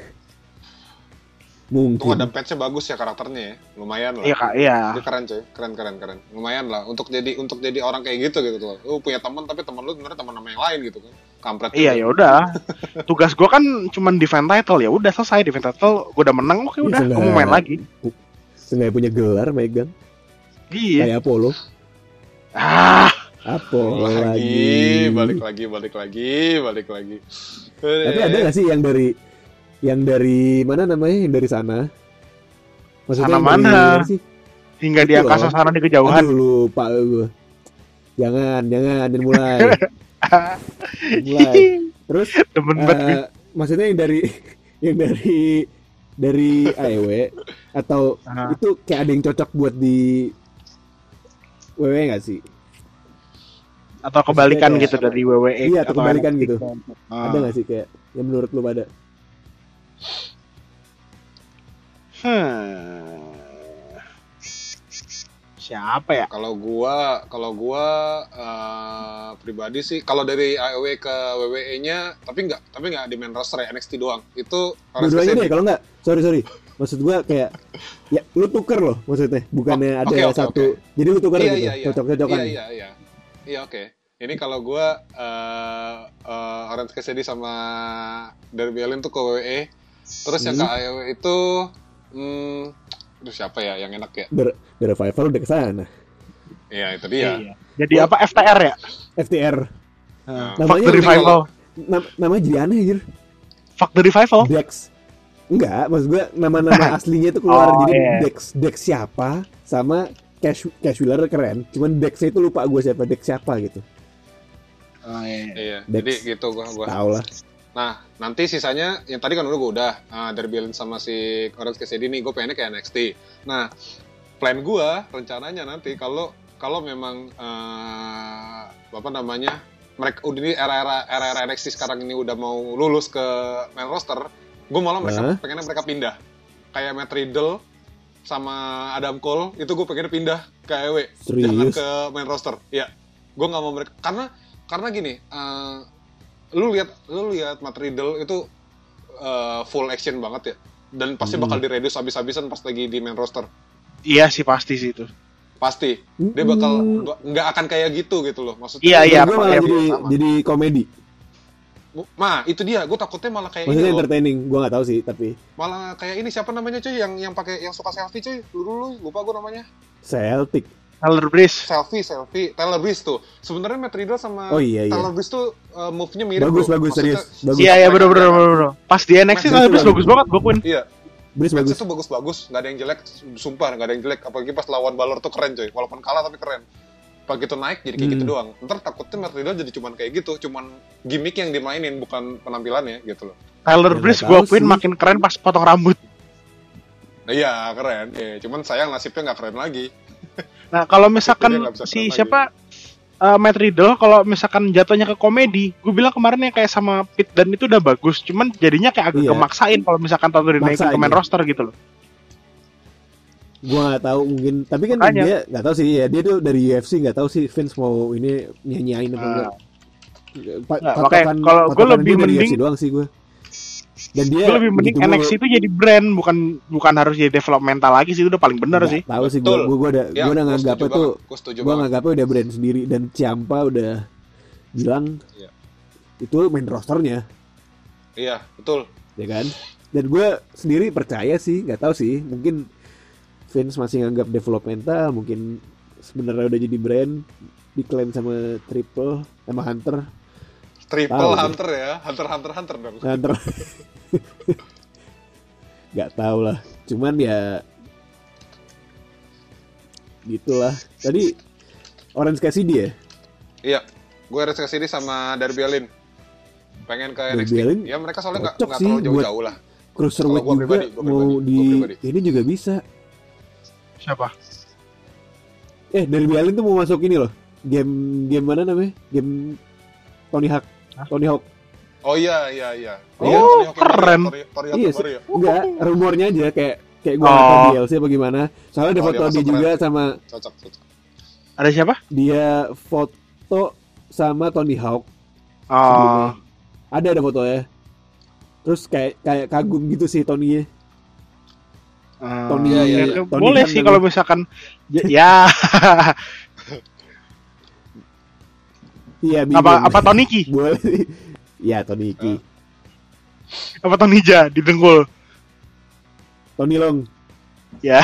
mungkin Untung ada patch-nya bagus ya karakternya ya. Lumayan lah. iya kak iya Dia keren coy, keren keren keren. Lumayan lah untuk jadi untuk jadi orang kayak gitu gitu loh. Lu punya teman tapi teman lu sebenarnya teman sama yang lain gitu kan. Kampret. iya ya udah tugas gua kan cuman defend title ya udah selesai defend title gua udah menang oke udah sudah. kamu main lagi Sengaja punya gelar megang iya kayak Apollo ah Apollo lagi, lagi, balik lagi, balik lagi, balik lagi. tapi ada nggak sih yang dari yang dari mana namanya yang dari sana Sana yang mana? dari sih? hingga Itu di angkasa loh. sana di kejauhan Aduh lupa gue. Jangan, jangan, jangan mulai. mulai. Terus temen banget gue. eh, maksudnya yang dari yang dari dari AEW atau Aha. itu kayak ada yang cocok buat di WWE nggak sih? atau kebalikan kayak- gitu dari WWE Iya, atau kebalikan NXT. gitu. Ah. Ada nggak sih kayak yang menurut lu pada? Hmm. siapa ya Kalau gua, kalau gua eh, pribadi sih, kalau dari AEW ke WWE-nya, tapi nggak, tapi nggak di main roster ya NXT doang. Itu Dua-duanya deh kalau nggak. Sorry sorry. Maksud gua kayak ya lu tuker loh maksudnya, bukannya Oh, ada oke, oke, satu. oke. Jadi lu tuker Iya gitu, iya iya. cocok-cocokan. Iya iya iya. Iya oke. ini kalau gue uh, uh, Orange Cassidy sama Darby Allin tuh ke WWE terus yang ke Hmm. AEW itu hmm, aduh siapa ya yang enak ya The, The Revival udah ke sana. Iya itu dia Iya. Jadi apa FTR ya? FTR. Nah, Fuck Namanya the revival. nam- namanya jadi aneh anjir. Fuck the revival. Dex. Enggak, maksud gue nama-nama aslinya tuh keluar Oh, jadi iya. Dex Dex siapa sama Cash Cash Wheeler keren. Cuman Dexnya itu lupa gue siapa Dex siapa gitu. Oh, iya. iya Dex. jadi gitu gue gua. Tahu lah. Nah, nanti sisanya yang tadi kan udah gue udah uh, Allin sama si Orange Cassidy nih, gue pengennya ke NXT. Nah, plan gue rencananya nanti kalau kalau memang uh, apa namanya mereka udah ini era-era era-era NXT sekarang ini udah mau lulus ke main roster, gue malah mereka Hah? pengennya mereka pindah. Kayak Matt Riddle sama Adam Cole itu gue pengennya pindah ke AEW jangan ke main roster. Ya gue nggak mau mereka karena karena gini eh, lu lihat lu lihat Matt Riddle itu eh, full action banget ya. Dan pasti Hmm. bakal direduce habis-habisan pas lagi di main roster. Iya sih pasti sih itu. pasti. Dia bakal Hmm. nggak akan kayak gitu gitu loh. Maksudnya Iya, iya, ya, jadi jadi komedi. Nah, itu dia. Gue takutnya malah kayak Maksudnya entertaining. Gue nggak tahu sih, tapi Malah kayak ini siapa namanya cuy yang yang pakai yang suka selfie cuy. Dulu dulu lupa gue namanya. Celtic. Tyler Breeze. Selfie, selfie. Taylor Breeze tuh. Sebenarnya Matt Riddle sama Oh, iya, iya. Taylor Breeze tuh uh, move-nya mirip Bagus bro. bagus Maksudnya- serius. Bagus. Iya iya bener bener bener. bener. Pas di NXT Mas, Tyler Breeze bagus banget gue akuin. Iya, Breeze bagus. itu bagus-bagus, nggak ada yang jelek, sumpah nggak ada yang jelek. Apalagi pas lawan Balor tuh keren coy, walaupun kalah tapi keren. Begitu naik jadi kayak gitu Hmm. doang. Ntar takutnya Matt Riddle jadi cuman kayak gitu, cuman gimmick yang dimainin bukan penampilannya gitu loh. Tyler Ya, Breeze gue akuin makin keren pas potong rambut. Nah, iya keren, iya. cuman sayang nasibnya nggak keren lagi. Nah kalau misalkan si siapa eh, Matt Riddle kalau misalkan jatuhnya ke komedi, gue bilang kemarin yang kayak sama Pit dan itu udah bagus, cuman jadinya kayak agak Iya. kemaksain kalau misalkan tahu dinaikin ke main aja. roster gitu loh. Gue nggak tahu mungkin, tapi kan Makanya. dia nggak tahu sih ya dia tuh dari UFC nggak tahu sih Vince mau ini nyanyain apa enggak. Pa Nggak, patokan- makanya kalau gua patokan lebih mending- UFC doang sih gue. Dan dia gue lebih mending gitu mulu. NXT itu jadi brand bukan bukan harus jadi developmental lagi sih itu udah paling Nggak sih. Tahu sih gue Betul. gue udah Ya, gue udah gua nganggapnya tuh gua setuju gue nganggapnya udah brand sendiri dan Ciampa udah bilang Iya. itu main rosternya Iya, betul. ya kan dan gue sendiri percaya sih nggak tahu sih mungkin Vince masih nganggap developmental mungkin sebenarnya udah jadi brand diklaim sama Triple sama Hunter. Triple Tahu. Hunter ya, Hunter Hunter Hunter dong. Hunter. Nggak tahu lah. Cuman ya gitulah. Tadi Orange Cassidy ya? Iya, gue ke sini sama Darby Allin. Pengen ke Darby NXT. Allin? Ya mereka soalnya nggak terlalu jauh-jauh lah. cruiserweight juga. pribadi, mau pribadi, di ini juga bisa Siapa? eh Darby Allin tuh mau masuk ini loh game game mana namanya game Tony Hawk Hah? Tony Hawk Oh iya iya iya. Oh, Iya, Tony Hawk yang keren. ya, Tori- Tori Hawk Iya yang baru ya. enggak rumornya aja kayak kayak gua Oh. tahu DLC apa gimana soalnya ada Oh, foto dia juga keren. sama Cocok cocok. Ada siapa? dia foto sama Tony Hawk Oh, sebelumnya. ada ada fotonya terus kayak kayak kagum gitu sih Tony-nya eh, Tony- Iya, iya, ya, iya. Tony boleh Khan sih kalau misalkan ya, ya. Iya apa apa Tony Ki? boleh. Sih ya Tony Iki Apa Tony Ja di dengkul? Tony Long. Ya,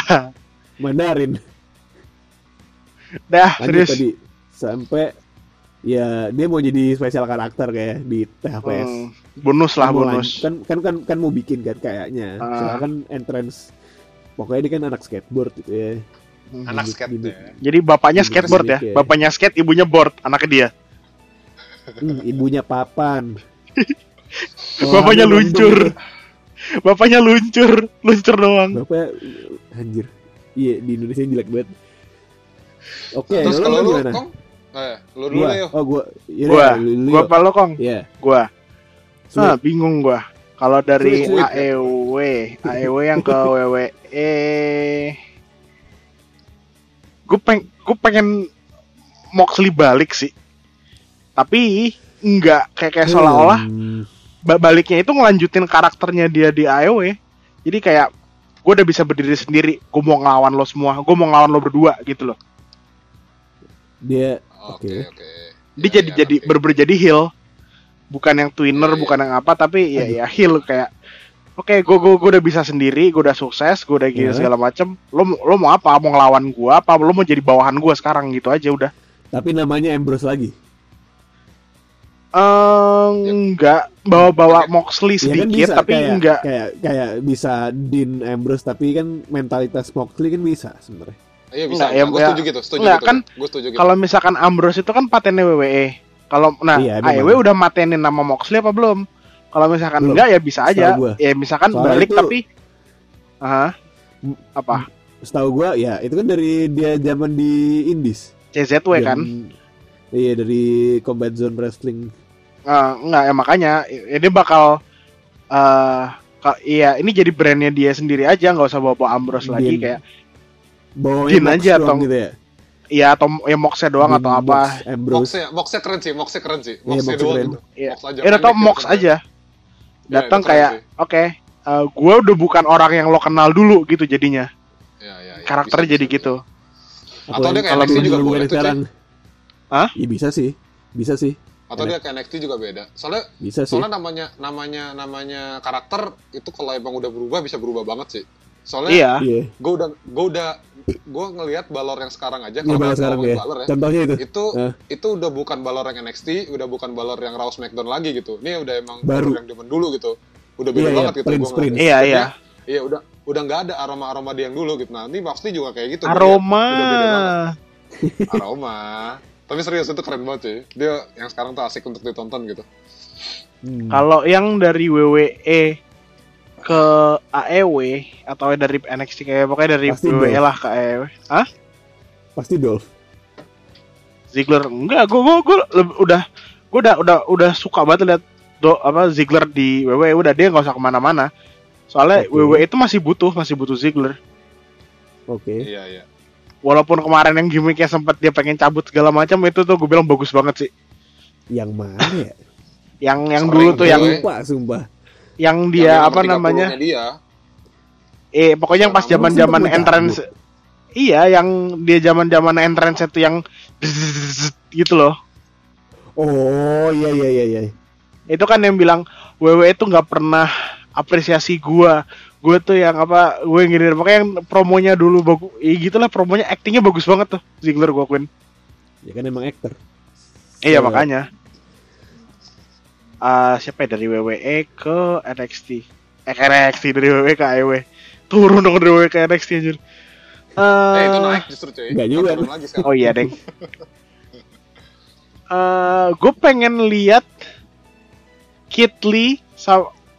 Mandarin dah lanjut serius. tadi. Sampai ya dia mau jadi spesial karakter kayak di THPS Hmm, bonus lah Mau bonus. kan kan kan kan mau bikin kan kayaknya. Ah. soalnya kan entrance pokoknya dia kan anak skateboard gitu ya. Anak Gimmick- skate gimmick. ya. Jadi bapaknya skateboard ya. ya. Bapaknya skate, ibunya board, anaknya dia. Hmm, ibunya papan Oh, Bapaknya luncur. Bapaknya luncur, luncur doang. Bapaknya anjir iya di Indonesia jelek banget oke Terus lo- kalau lu, gimana Kong? Eh, lu dulu gua yuk. oh gua iya Gua, lu dulu Gua apa lo kong? Iya. Gua. Sweet. Ah, bingung gua. Kalau dari AEW, AEW yang ke WWE, gue peng, gue pengen Moxley balik sih. Tapi enggak kayak kayak seolah-olah Hmm, ba- baliknya itu ngelanjutin karakternya dia di AEW. Jadi kayak gue udah bisa berdiri sendiri. Gue mau ngelawan lo semua. Gue mau ngelawan lo berdua gitu loh. dia Oke, Oke. oke. dia Ya, jadi ya, jadi ngerti. berber jadi heal bukan yang twinner Iya, iya. bukan yang apa tapi ya ya heal kayak oke gue gue gue udah bisa sendiri gue udah sukses gue udah gini Iya. segala macem lo lo mau apa mau ngelawan gue apa lo mau jadi bawahan gue sekarang gitu aja udah Tapi namanya Ambrose lagi. Eh, enggak bawa-bawa Ya. Moxley Ya kan sedikit bisa tapi kayak, enggak kayak kayak bisa Dean Ambrose tapi kan mentalitas Moxley kan bisa sebenarnya. Iya bisa. Enggak, ya, gue ya. setuju gitu, setuju Enggak, gitu. kan gue setuju gitu. kalau misalkan Ambrose itu kan patennya WWE kalau nah Iya. AEW udah matenin nama Moxley apa belum kalau misalkan Belum. enggak ya bisa aja ya misalkan Soalnya balik itu- tapi ah M- apa Setahu gua ya itu kan dari dia zaman di Indies. CZW kan Yang- Iya dari Combat Zone Wrestling. Eh, enggak ya makanya ini bakal eh ka- iya ini jadi brandnya dia sendiri aja nggak usah bawa bawa Ambrose lagi Dean. kayak Bawa Dean aja atau- gitu ya. Iya atau ya Moxnya doang Dean atau Mox, apa. Moxnya, Moxnya keren sih, Moxnya keren sih. Iya, Moxnya Moxnya doang keren. gitu. Iya. Mox aja. ya udah tau pendek, Mox keren. aja Iya, datang kayak oke eh, gue udah bukan orang yang lo kenal dulu gitu jadinya Iya, iya, iya. karakternya Bisa, jadi bisa, gitu Atau dia kayak NXT juga bukan boleh sekarang. Hah? Iya bisa sih. Bisa sih. Atau dia kayak NXT juga beda. Soalnya Bisa sih. soalnya namanya namanya namanya karakter itu kalau emang udah berubah bisa berubah banget sih. Soalnya iya Iya. gue udah gue udah gue ngelihat balor yang sekarang aja Iya kalau Balor sekarang ya. balor ya Contohnya itu. itu Eh. itu udah bukan balor yang NXT udah bukan balor yang Raw SmackDown lagi gitu ini udah emang Baru. balor yang zaman dulu gitu udah beda Iya, iya, banget gitu gua Prince. ngeliat. iya iya iya udah udah nggak ada aroma aroma dia yang dulu gitu nah ini Moxley juga kayak gitu aroma udah beda banget. aroma tapi serius itu keren banget sih dia yang sekarang tuh asik untuk ditonton gitu Hmm. kalau yang dari WWE ke AEW atau dari NXT kayak pokoknya dari Pasti WWE lah ke AEW Hah? Pasti Dolph. Ziggler enggak gue gue gue udah gue udah udah udah suka banget lihat do apa Ziggler di WWE udah dia nggak usah ke mana-mana soalnya Oke. WWE itu masih butuh masih butuh Ziggler Oke. iya iya walaupun kemarin yang gimmicknya sempat dia pengen cabut segala macam itu tuh gue bilang bagus banget sih Yang mana ya? yang yang Sering dulu tuh yang ya. Lupa sumpah. Yang Yang dia nomor apa 30-nya namanya? dia. Eh pokoknya yang pas zaman zaman sempet entrance iya yang dia zaman zaman entrance itu yang gitu loh. Oh iya iya iya iya. itu kan yang bilang WWE itu nggak pernah apresiasi gua. Gue tuh yang apa gue yang gini pokoknya yang promonya dulu bagus iya gitulah promonya actingnya bagus banget tuh Ziggler gue akuin. Ya kan emang aktor. iya Se- makanya Ah, siapa ya? Dari WWE ke NXT eh NXT dari WWE ke AEW turun dong dari WWE ke NXT anjir. Eh itu Eh, naik justru cuy. Juga. oh iya deng. Eh, gue pengen lihat Kit Lee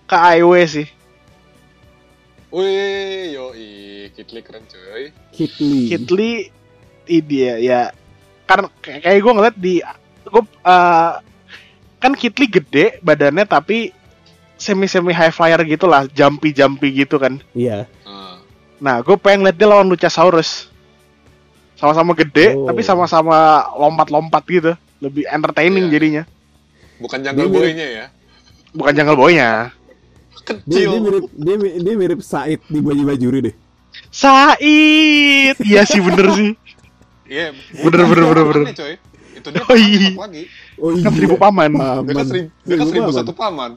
ke AEW sih. Wih, yoi, Kitli keren cuy. Kit Lee. Kit Lee ini ya, ya. Kan kayak gue ngeliat di gue eh, kan Kit Lee gede badannya tapi semi semi high flyer gitu lah jumpy jumpy gitu kan Iya. Ah. nah gue pengen lihat dia lawan Luchasaurus sama-sama gede Oh. tapi sama-sama lompat-lompat gitu lebih entertaining Iya. jadinya Bukan jungle Dia mirip- boy-nya ya. bukan jungle boy-nya Dia, Kecil. dia mirip dia, dia mirip Said di baju bajuri deh. Said iya sih bener sih Iya. Bener, bener, bener, bener. Pamannya, coy. Itu dia Oh, iya. lagi. Oh iya. kan seribu paman Dia kan Paman. seribu, dia kan seribu satu paman.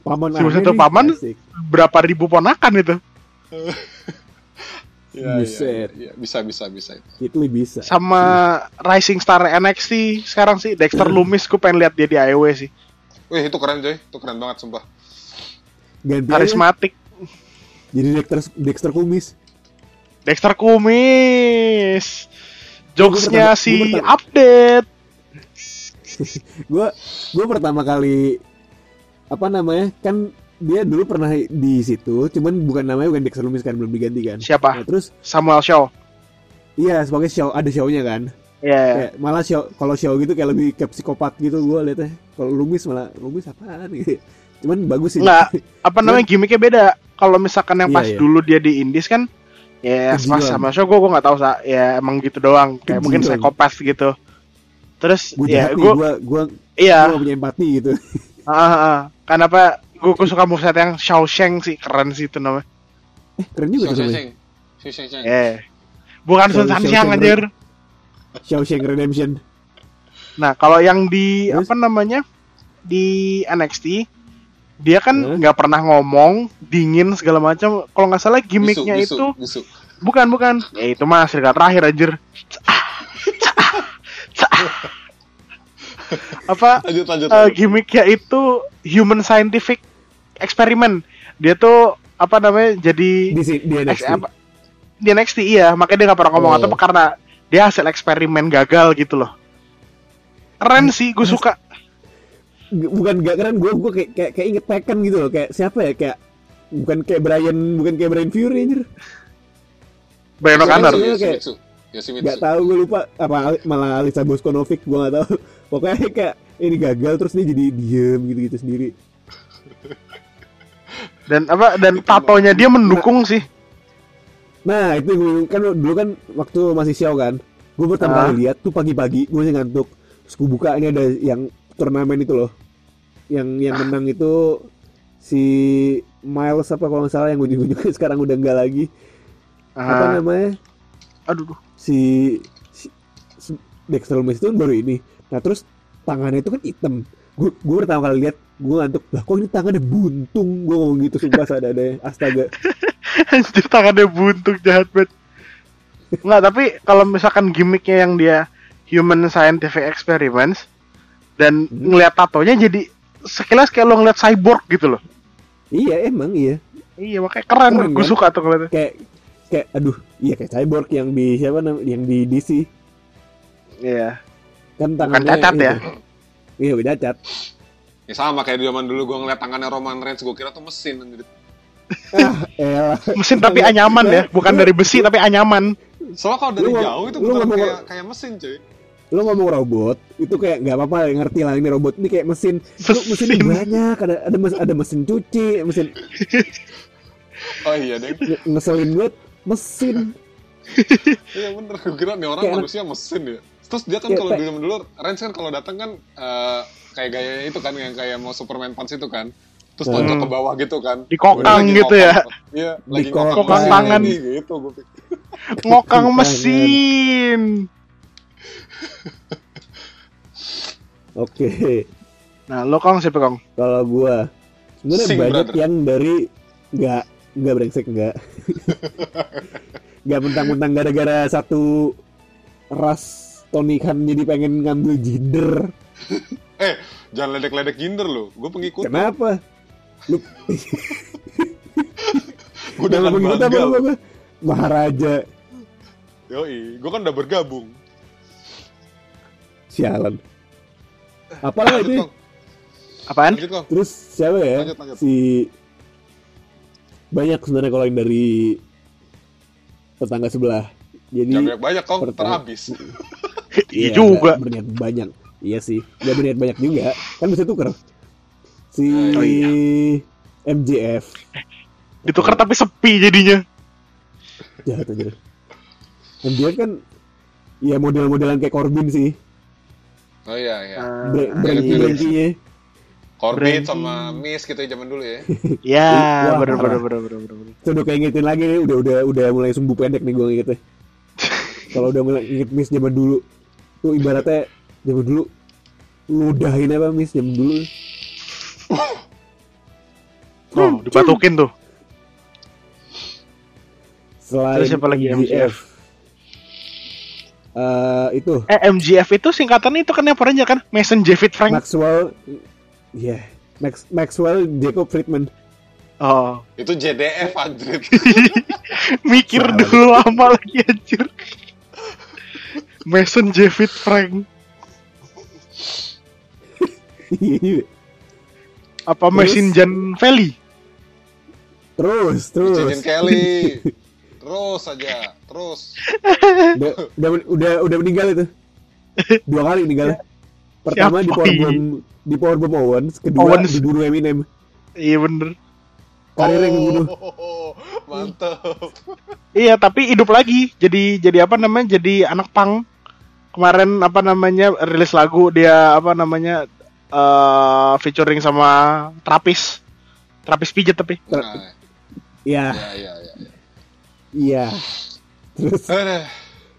Paman Seribu satu paman? asik. berapa ribu ponakan itu Iya, Buset. iya, iya. Bisa, bisa, bisa. Lee bisa. sama rising star NXT sekarang sih Dexter Lumis gue pengen lihat dia di AEW sih Wih, itu keren, coy. Itu keren banget, sumpah. Ganti aja karismatik jadi Dexter Dexter Kumis. Dexter Kumis jokesnya si update Gua gua pertama kali apa namanya? Kan dia dulu pernah di situ, cuman bukan namanya bukan Dexter Lumis kan belum diganti kan. Nah, siapa terus Samuel Shaw iya sebagai show ada show-nya kan. ya Kayak malah show kalau show gitu kayak lebih kayak psikopat gitu gua liatnya. Kalau Lumis malah Lumis apaan gitu. Cuman bagus sih. Nggak, apa namanya gimmicknya beda kalau misalkan yang Iya, pas iya. dulu dia di Indies kan ya pas doang. sama Shaw gue gue nggak tahu sa ya emang gitu doang kayak Keji mungkin psikopat gitu terus Gue ya gue gua gua iya gua punya empati gitu. ah, ah, ah. kenapa gue suka moveset yang Shao Sheng sih keren sih itu namanya Eh, keren juga Sheng Sheng. eh bukan Sun San Sheng anjir Shawshank Redemption. Nah, kalau yang di Terus? apa namanya? di NXT dia kan Hmm? nggak pernah ngomong, dingin segala macam. Kalau nggak salah gimmicknya Bisu, bisu, itu bisu. bukan bukan. Ya itu mah serikat terakhir anjir. apa Lanjut, lanjut. eh, lanjut. gimmicknya itu human scientific experiment. Dia tuh apa namanya jadi di si- di NXT. Apa, di NXT iya, makanya dia nggak pernah ngomong Oh. atau karena dia hasil eksperimen gagal gitu loh. Keren sih, gue suka. Bukan gak keren gue gue kayak kayak kayak inget Tekken gitu loh kayak siapa ya kayak bukan kayak Brian bukan kayak Brian Fury anjir Brian O'Connor. Yoshimitsu. Yoshimitsu. nggak tahu gue lupa apa malah Alisa Boskonovic gue nggak tahu pokoknya kayak ini gagal terus dia jadi diem gitu gitu sendiri Dan apa dan tatonya dia mendukung sih. nah itu gua- kan dulu kan waktu masih show kan gue pertama Ah. kali lihat tuh pagi-pagi gue masih ngantuk terus gue buka ini ada yang turnamen itu loh yang yang menang itu si Miles apa kalau nggak salah yang ujung-ujungnya sekarang udah enggak lagi apa Ah, namanya aduh, duh. Si, si, si Dexter Lumis itu kan baru ini. Nah terus tangannya itu kan hitam. Gue gue pertama kali lihat gue ngantuk. Lah kok ini tangannya buntung? Gue ngomong gitu sumpah ada ada astaga. Anjir tangannya buntung jahat banget. Enggak, tapi kalau misalkan gimmicknya yang dia human scientific experiments dan Hmm. ngeliat tatonya jadi sekilas kayak lo ngeliat cyborg gitu loh. iya emang iya. Iya makanya keren, Keren, gue kan? suka tuh ngeliatnya. Kayak kayak aduh iya kayak cyborg yang di siapa namanya yang di DC Iya. kan Bukan tangannya cacat ya. Iya beda cacat. Ya sama kayak di zaman dulu gue ngeliat tangannya Roman Reigns, gue kira tuh mesin. anjir. Ah, elah. Mesin tapi anyaman ya, bukan dari besi tapi anyaman. Soalnya kalau dari Lu jauh itu lu ngomong- kayak, kayak mesin cuy. Lo ngomong robot itu kayak nggak apa-apa ngerti lah ini robot ini kayak mesin. Lu mesin Mesin. banyak ada ada mes- ada mesin cuci mesin Oh iya deh. nge- ngeselin banget mesin Iya bener, gue kira nih orang Kayak manusia mesin ya. Terus dia kan Kayak kalau di zaman dulu, Reigns kan kalau datang kan eh, kayak gaya itu kan yang kayak mau Superman punch itu kan. Terus Hmm. tonjok ke bawah gitu kan. Dikokang Lagi gitu ya. ngokang. Iya, lagi ngokang mesin tangan. ini, gitu gue pikir. Ngokang mesin. oke Nah, lo kong siapa kong? kalau gua sebenarnya banyak brother. yang dari nggak nggak brengsek nggak nggak mentang-mentang gara-gara satu ras Tony Khan jadi pengen ngambil jinder Eh, jangan ledek-ledek ginder lo. Gue pengikut. kenapa lu Udah Jangan kan mengikut apa lu, apa? Maharaja Yoi, gue kan udah bergabung. sialan apalah Lanjut, itu Kong. Apaan? Lanjut, terus siapa ya Lanjut, lanjut. si banyak sebenarnya kalau yang dari tetangga sebelah jadi banyak-banyak, Kong. Pertama- Terhabis. Iya juga. nggak berniat banyak iya sih nggak berniat banyak juga kan bisa tuker si Oh, iya. MJF Ditukar tapi sepi jadinya. jahat aja MJF kan ya model-modelan kayak Corbin sih Oh iya, iya. Bre- Ah, Branky iya. Corbin Brandy. sama Miss gitu ya zaman dulu ya. Ya, Wah, bener bener bener bener bener. Itu udah kayak ngingetin lagi nih udah udah udah mulai sumbu pendek nih gue ngingetnya kalau udah mulai inget Miss zaman dulu tuh ibaratnya zaman dulu ludahin apa Miss zaman dulu Oh, dibatukin tuh. selain Terus siapa lagi MJF? Eh, itu Eh MGF itu singkatan itu kan yang Ranger kan? Mason Javid Frank. Maxwell yeah Max Maxwell Jacob Friedman Oh, Itu JDF Android. mikir Salah. dulu lama lagi anjir. Mason Javid Frank. Iya. Apa Terus? Mason Jan Valley? terus terus Cincin Kelly. Terus aja, terus. udah, udah udah udah meninggal itu dua kali meninggal pertama di Siapa? Powerbomb di Powerbomb Owens kedua Owens. dibunuh Eminem Iya bener. karirnya yang dibunuh Oh, mantap. Iya tapi hidup lagi. Jadi jadi apa namanya? Jadi anak pang. Kemarin apa namanya rilis lagu dia apa namanya eh featuring sama Trapis. Trapis pijet tapi. Nah, ya ya, ya, ya. iya terus Aduh.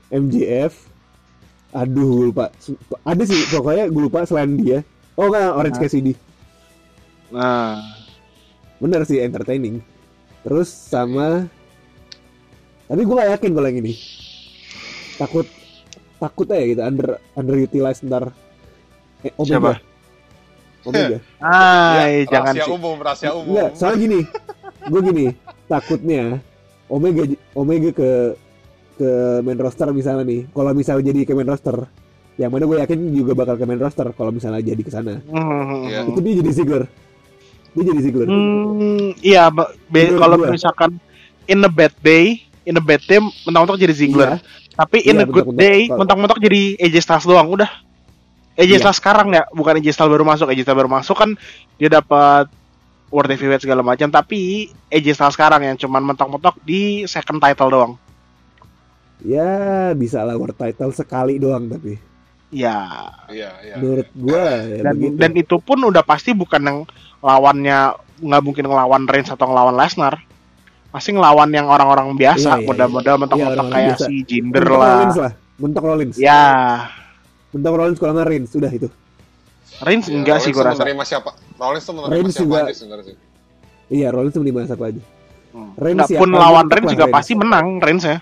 MJF Aduh, gue lupa. Ada sih, pokoknya gue lupa selain dia. Oh enggak, Orange Hah? Cassidy. Nah, Bener sih, entertaining. Terus sama... Tapi gue gak yakin kalau yang ini. Takut takut aja gitu under underutilized ntar eh, Omega. Siapa? Omega. ah, Ya, jangan rahasia sih. umum, rahasia umum. Enggak, soalnya gini. Gue gini, takutnya Omega Omega ke ke main roster misalnya nih. Kalau misalnya jadi ke main roster, yang mana gue yakin juga bakal ke main roster kalau misalnya jadi ke sana. Hmm, Iya. Itu dia jadi Ziggler. Dia jadi Ziggler. Hmm, iya, kalau misalkan in a bad day, in a bad day mentok-mentok jadi Ziggler. Iya, Tapi in Iya, a good mentok-mentok. day, mentok-mentok jadi AJ Styles doang, udah. AJ Iya. Styles sekarang ya, bukan AJ Styles baru masuk. AJ Styles baru masuk kan dia dapat World Heavyweight segala macam, tapi AJ Styles sekarang yang cuman mentok-mentok di second title doang. Ya bisa lah world title sekali doang tapi Ya, Iya, iya. menurut gue ya dan begitu. dan itu pun udah pasti bukan yang lawannya nggak mungkin ngelawan Reigns atau ngelawan Lesnar. Pasti ngelawan yang orang-orang biasa, Iya, iya, modal-modal iya. mentok-mentok orang kayak biasa. si Jinder Mentok lah. Rollins lah, mentok Rollins. Ya, Mentok Rollins kalau nggak Reigns sudah itu. Reigns Ya, enggak sih Rollins gue tuh rasa. menerima siapa? Rollins tuh menerima Reigns siapa juga- aja sebenarnya sih. Iya, Rollins tuh menerima siapa aja. Hmm. Reigns Nggak siapa pun lawan Reigns juga Reigns. pasti menang Reigns ya.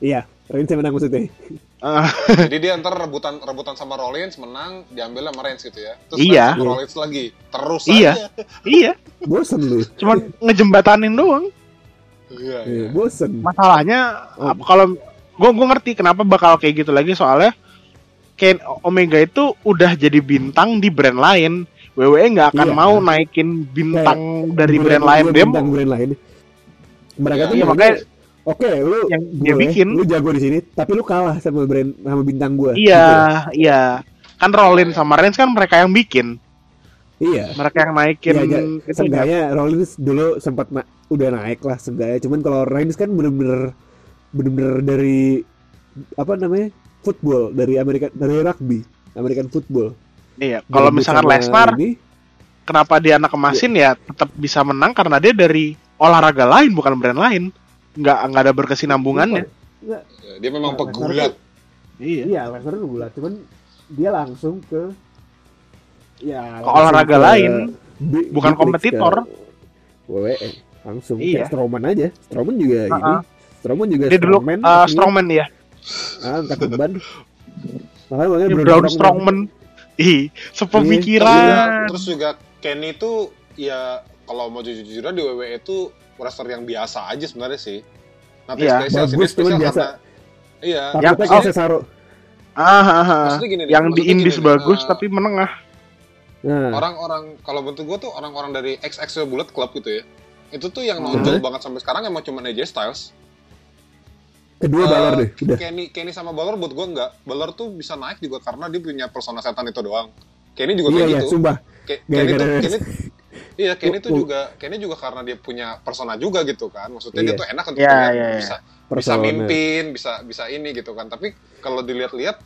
Iya, Reigns yang menang maksudnya. Eh, Jadi dia ntar rebutan rebutan sama Rollins menang diambil sama Reigns gitu ya. Terus Iya. Reigns sama Rollins lagi. Terus Iya. aja. iya, Bosen lu. cuman ngejembatanin doang. Iya, Iya, iya. bosen. Masalahnya Oh. apa- kalau gue gue ngerti kenapa bakal kayak gitu lagi soalnya Ken Omega itu udah jadi bintang di brand lain. WWE nggak akan Iya. mau naikin bintang dari brand lain Brand- dia Bintang brand lain. Mereka Iya, tuh iya, maunya, makanya- Oke, lu yang dia bikin. lu jago di sini, tapi lu kalah sama brand sama bintang gua. Iya, iya. Kan Rollins sama Reigns kan mereka yang bikin, Gitu. Iya. mereka yang naikin Iya, itunya. Seenggaknya Rollins dulu sempat na- udah naik lah seenggaknya. Cuman kalau Reigns kan bener-bener bener-bener dari apa namanya? football dari Amerika dari rugby, American football. Iya, kalau misalkan Lesnar, ini, kenapa dia anak emasin ya tetap bisa menang karena dia dari olahraga lain bukan brand lain. Nggak nggak ada berkesinambungannya. Ya, Dia memang Nah, pegulat. Iya. Iya, Lesnar gulat, cuman dia langsung ke ya Ke olahraga ke lain, bi- bukan kompetitor. ke WWE langsung Iya. Strowman aja. Strowman juga Ah, ini. ah. Strowman juga Dia dulu strongman, uh, aslinya. strongman ya. Ah, angkat beban. Makanya makanya Dia Braun Braun Strongman. Ih, Terus sepemikiran. juga, terus juga Kenny tuh ya kalau mau jujur-jujuran di WWE itu wrestler yang biasa aja sebenarnya sih. Nanti Iya, spesial bagus, spesial biasa. karena Iya. Tapi Yang- oh. Cesaro. Ah, ah, ah. Gini nih, yang di Indies gini bagus eh, tapi menengah. Nah, orang-orang kalau bentuk gue tuh orang-orang dari XX Bullet Club gitu ya. Itu tuh yang nonjol Mhm. banget sampai sekarang emang cuma AJ Styles. kedua Eh, Balor deh, udah. Kenny Kenny sama Balor buat gue enggak. Balor tuh bisa naik juga karena dia punya persona setan itu doang. Kenny juga Iya kayak iya, gitu. sumpah. Ke- Kenny tuh Kenny Iya, Kenny tuh Oh, oh. juga Kenny juga karena dia punya persona juga gitu kan. Maksudnya dia Iya. tuh enak untuk Iya, dilihat, iya, iya. bisa bisa Persona. mimpin, bisa bisa ini gitu kan. Tapi kalau dilihat-lihat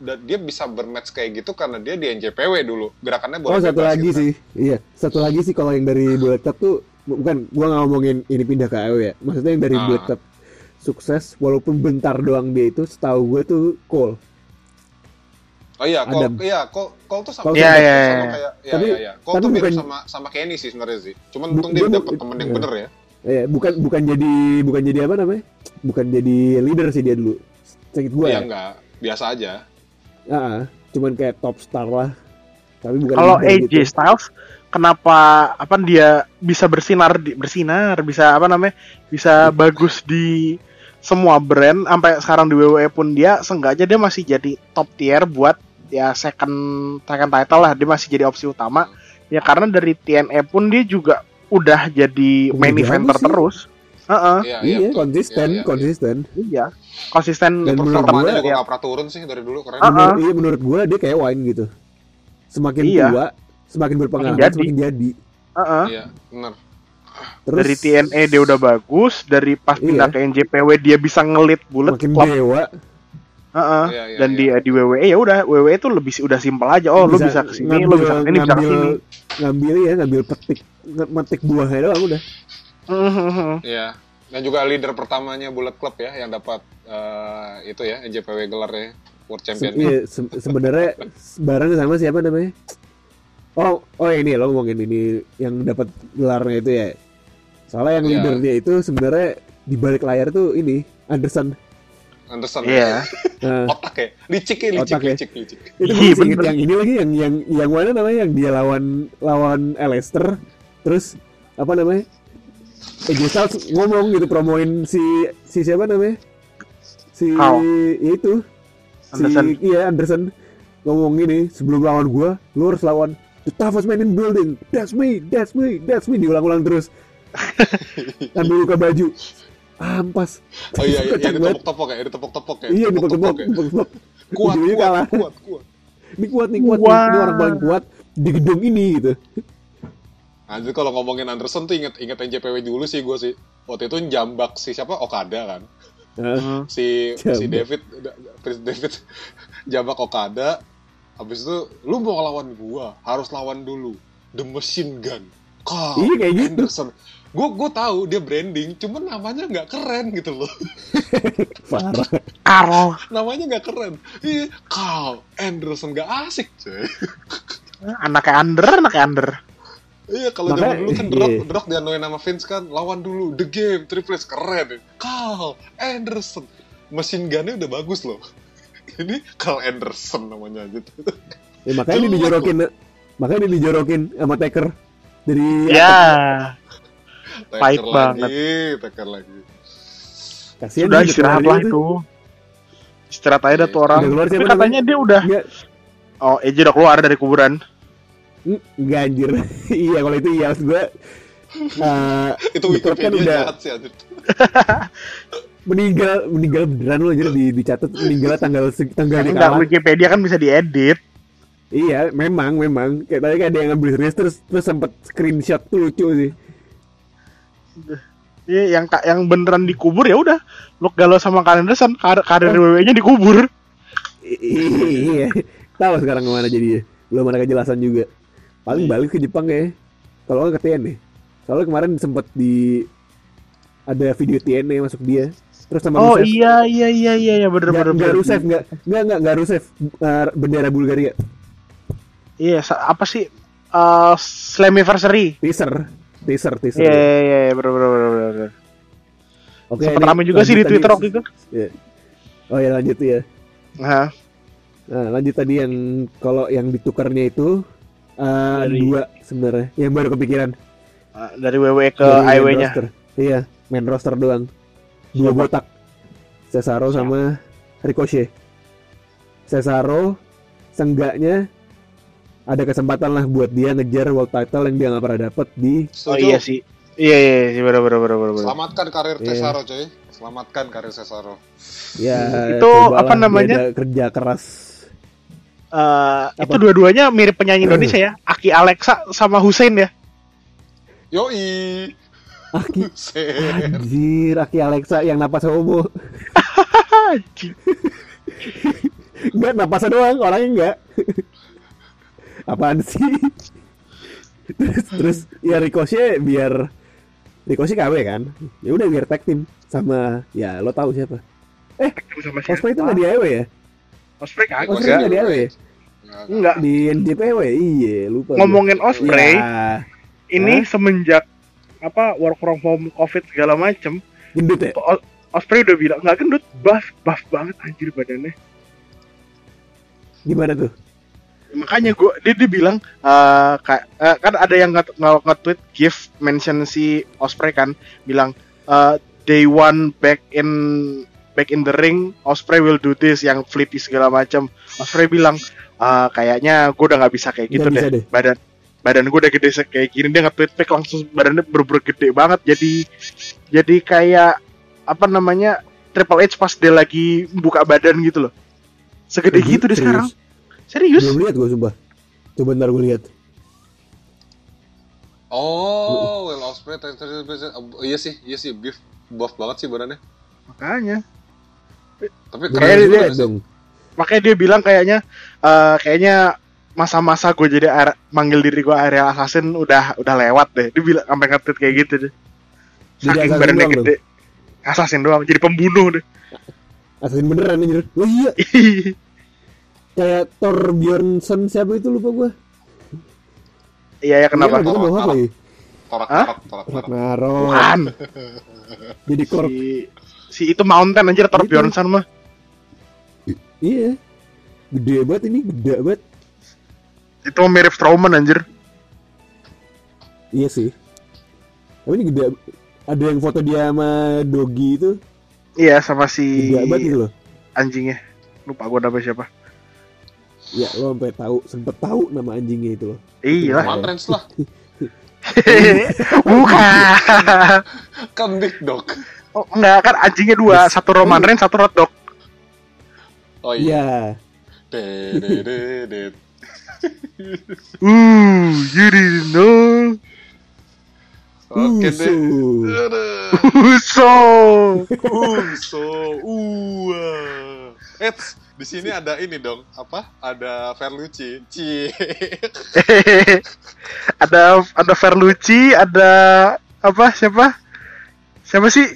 dia bisa bermatch kayak gitu karena dia di NJPW dulu. Gerakannya Oh boleh satu bebas lagi gitu kan. sih, iya satu lagi sih kalau yang dari Bullet Club tuh bukan gua nggak ngomongin ini pindah ke AEW ya, maksudnya yang dari Ah. Bullet Club sukses walaupun bentar doang dia itu setahu gue tuh Cole. Oh iya, Cole, Adam. iya, Cole, Cole tuh sama, Cole Iya, sama iya, sama iya. kayak, iya, Tapi- iya, iya. Cole tapi tuh mirip bukan- sama sama Kenny sih sebenarnya sih. Cuman Bu- untung dia dapet temen yang iya. bener ya. Eh, bukan bukan jadi bukan jadi apa namanya? Bukan jadi leader sih dia dulu. Sakit gue Iya ya. enggak, biasa aja. Ah, cuman kayak top star lah. Tapi bukan Kalau AJ Styles kenapa apa dia bisa bersinar di, bersinar bisa apa namanya bisa bagus di semua brand sampai sekarang di WWE pun dia seenggaknya dia masih jadi top tier buat ya second second title lah dia masih jadi opsi utama ya karena dari TNA pun dia juga udah jadi Udah main jago eventer sih. terus Heeh, Iya, Iya, betul. konsisten, Iya, iya, konsisten. iya konsisten Dan menurut gua- juga ya. nggak pernah turun sih dari dulu keren. Menurut, iya menurut gue dia kayak wine gitu. Semakin Iya. tua, semakin berpengalaman, Makin jadi. semakin jadi. Heeh. Iya, benar. Terus dari TNA dia udah bagus dari pas pindah Iya. ke NJPW dia bisa ngelit bullet makin club dewa. Heeh. Iya, iya, dan iya. di di WWE ya udah WWE itu lebih udah simpel aja oh lu bisa ke sini lu bisa ke sini bisa ke sini ngambil ya, ngambil petik metik buahnya doang udah. Mhm. Iya. Dan juga leader pertamanya Bullet Club ya yang dapat eh, itu ya NJPW gelarnya. World Se- Champion. iya, se- sebenarnya bareng sama siapa namanya? Oh, oh ini lo ngomongin ini yang dapat gelarnya itu ya. Soalnya yang Iya. leadernya itu sebenarnya di balik layar tuh ini Anderson. Anderson. Iya. Nah, Otak ya. Licik ya, licik, Otak ya. licik, licik. itu Iya, gue masih inget bener. yang ini lagi yang yang yang mana namanya yang dia lawan lawan Leicester terus apa namanya AJ Styles ngomong gitu promoin si si siapa namanya si Carl. ya itu Anderson. si iya Anderson ngomong gini sebelum lawan gua lu harus lawan the toughest man in building that's me that's me that's me diulang-ulang terus ambil luka baju ampas Oh iya, iya, Kocak iya, ditepok-tepok ya, ditepok-tepok ya. iya dipotong-potong ya. dipotong-potong. Kuat, kuat, kalah. kuat, kuat. ini kuat nih kuat nih. Wah. ini orang paling kuat di gedung ini gitu Anjir kalau ngomongin Anderson tuh inget inget NJPW dulu sih gue sih. Waktu itu jambak si siapa Okada kan. Nah, Hmm. Si si Jambak. David Prince David jambak Okada. Habis itu lu mau lawan gua, harus lawan dulu The Machine Gun. Carl Iya, kayak gitu. Anderson. Gue gue tahu dia branding, cuman namanya nggak keren gitu loh. parah Carl. namanya nggak keren. Iya, Carl Anderson nggak asik cuy. Anaknya under, anaknya under. Iya kalau zaman dulu kan Brock, iya. Brock dianuin sama Vince kan lawan dulu The Game, Triple H keren. Carl Anderson, mesin gunnya udah bagus loh. Ini Carl Anderson namanya gitu. ya, makanya dia Jelek dijorokin makanya dia dijorokin sama Taker dari Ya. Pahit lagi, banget. Taker lagi. kasihan Sudah dia istirahat lah gitu. itu. Istirahat aja tuh orang. Udah keluar Tapi siapa katanya dia udah. Enggak, Oh, Eji udah keluar dari kuburan. enggak anjir. iya kalau itu iya maksud gue eh, Itu Club kan Wikipedia udah jahat sih anjir. meninggal meninggal beneran loh jadi di, dicatat meninggal tanggal tanggal Enggak, kalah. Wikipedia kan bisa diedit. Iya, memang memang kayak tadi kan ada yang ngambil serius terus terus sempet screenshot tuh lucu sih. Iya, yang yang beneran dikubur ya udah. Lu galau sama Karen Anderson, kar karir WWE-nya dikubur. Iya. Tahu sekarang ke mana jadinya. Belum ada kejelasan juga. Paling balik ke Jepang ya. Kalau nggak ke TNA. Soalnya kemarin sempet di ada video TNA masuk dia. Terus sama Oh Rusev. iya iya iya iya iya bener bener nggak bener. Rusev, nggak, nggak, nggak, nggak Rusev, Eh, bendera Bulgaria, Iya, apa sih? Eh Slammiversary. teaser, teaser, teaser. Iya iya iya bener bener bener bener. bener. Oke, ini rame juga sih di Twitter waktu itu. Iya. Oh ya lanjut ya. Nah, Nah, lanjut tadi yang kalau yang ditukarnya itu eh, Dari- dua sebenarnya yang baru kepikiran dari WWE ke Dari main AEW-nya. roster. Iya, main roster doang. Dua Siapa? botak. Cesaro sama Ricochet. Cesaro senggaknya ada kesempatan lah buat dia ngejar world title yang dia nggak pernah dapet di Oh Setuju? iya sih. Iya iya iya sih bener bener bener bener. Selamatkan karir Iya. Cesaro coy. Selamatkan karir Cesaro. ya Itu apa namanya? kerja keras Eh, itu Apa? dua-duanya mirip penyanyi Indonesia ya. Aki Alexa sama Hussein ya. Yoi. Aki Buset. anjir Aki Alexa yang napas homo. Enggak, napasnya doang, orangnya enggak. Apaan sih? terus, terus ya Ricochet biar Ricochet KW kan? Ya udah biar tag team sama ya lo tahu siapa? sama Osprey itu nggak di AEW ya? Osprey kagak. Osprey nggak di AEW ya? Enggak. Di NJPW? Iya, lupa. Ngomongin gua. Osprey, Ya, ini semenjak apa work from home covid segala macem gendut ya? O- Osprey udah bilang nggak gendut buff buff banget anjir badannya Gimana tuh? Makanya gua dia dia bilang eh, ka- eh, kan ada yang nge- nge- nge-tweet gift mention si Osprey kan bilang eh, day one back in back in the ring Osprey will do this yang flippy segala macam Osprey bilang "Eh, kayaknya gue udah nggak bisa kayak gitu deh. deh. badan badan gue udah gede kayak gini dia nge-tweet back langsung badannya bener-bener gede banget jadi jadi kayak apa namanya Triple H pas dia lagi buka badan gitu loh segede gitu dia Serius? sekarang serius Belum lihat gue sumpah. Coba ntar gue lihat. Oh, Will Ospreay, oh, iya sih, iya sih, beef buff banget sih badannya. makanya Tapi keren lihat sih. dong. makanya dia bilang kayaknya eh, kayaknya masa-masa gue jadi are- manggil diri gue area assassin udah udah lewat deh dia bilang sampai nge kayak gitu deh Jadi saking assassin badannya gede assassin doang jadi pembunuh deh Assassin beneran anjir. Oh iya. kayak Thor Bjornsson siapa itu lupa gue Iya ya kenapa? Iya, dia kan bawah lagi Torak Hah? torak torak torak. Ragnarok jadi korp Si, si itu Mountain anjir Thor Itu. Bjornsson mah. iya gede banget ini gede banget Itu mirip Strowman anjir. iya sih tapi ini gede ada yang foto dia sama Dogi itu Iya sama si gede banget gitu loh anjingnya. Lupa gua nama siapa. Ya lo sampai tahu sempet tahu nama anjingnya itu loh Iya. Roman Reigns lah. Bukan. Kan big dog. Oh, enggak kan anjingnya dua, satu Roman Reigns, satu Road Dog. Oh iya. iya de, de. Uh, you didn't know. Oke Uso. deh. Aduh. Uso. Uh, so, Eits, di sini ada ini dong, apa? Ada Verluci. Cie. ada ada Verluci, ada apa siapa? Siapa sih?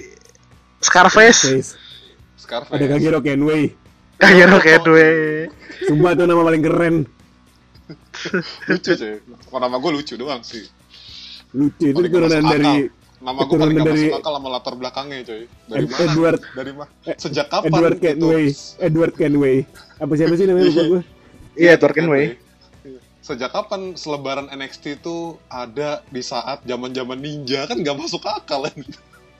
Scarface. Face. Scarface. ada Kagero Kenway Kayak Rocket Way. Sumpah tuh nama paling keren Lucu cuy. Kok nama gue lucu doang sih. lucu itu turunan dari akal. Nama gue paling gak masuk dari- akal sama latar belakangnya cuy. Dari Ed- mana? Edward Dari mana? Sejak kapan? Edward gitu? Kenway Edward Kenway apa siapa sih namanya lupa gue Iya, Torken Way. Sejak kapan selebaran NXT itu ada di saat zaman-zaman ninja kan gak masuk akal kan?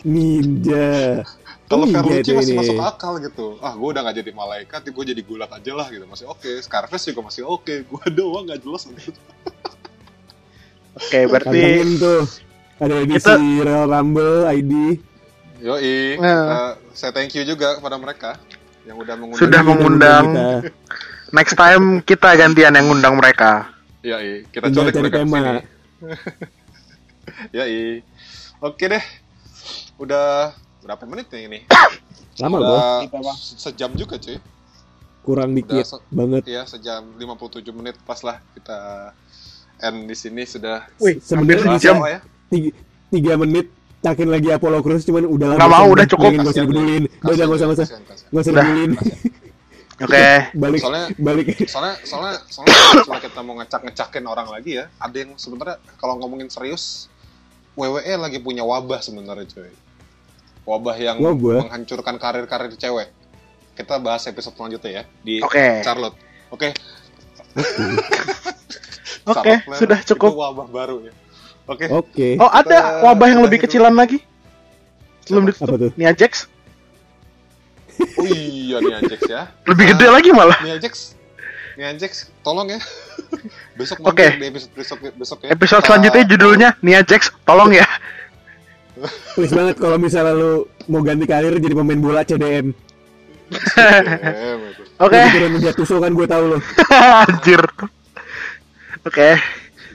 ninja Kalau itu masih ini. masuk akal gitu. Ah, gue udah gak jadi malaikat, gue jadi gulat aja lah gitu. Masih oke. Scarface juga masih oke. Gue doang gak jelas gitu. Oke, berarti Pantengin tuh ada edisi Kita- Royal Rumble ID Yoi, Nah. eh, saya thank you juga kepada mereka yang udah mengundang. Sudah mengundang. kita. next time kita gantian yang ngundang mereka. Yoi, kita Tinggal colek cari mereka tema. ke sini. Yoi. Oke deh. Udah berapa menit nih ini? lama gua Udah sejam juga cuy. kurang dikit se- banget Ya, sejam 57 menit pas lah kita end di sini sudah Wih, sebenarnya sejam. ya? Tiga, tiga menit takin lagi Apollo Crews cuman udah lah Nggak mau, udah cukup. nggak usah udah nggak usah nggak usah Kasihan, kasihan. nggak usah Udah. dibedulin Oke. balik Soalnya balik soalnya soalnya soalnya setelah kita mau ngecak ngecakin orang lagi ya ada yang sebenarnya kalau ngomongin serius WWE lagi punya wabah sebenarnya cuy wabah yang Wabah? menghancurkan karir karir cewek kita bahas episode selanjutnya ya di Oke. Charlotte oke Oke, Charlotte Flair sudah cukup. itu wabah baru ya oke oke Oh, ada Kita wabah yang lebih dulu. kecilan lagi. Belum apa ditutup. tuh Nia Jax oh iya nih Ajax ya lebih gede lagi malah. nih Ajax nih Ajax tolong ya besok Oke. mampir di episode besok besok ya Episode Ah, selanjutnya judulnya Nia Jax, tolong ya. please banget kalau misalnya lu mau ganti karir jadi pemain bola CDM. Oke, tusuk kan gue tahu lo anjir. Oke,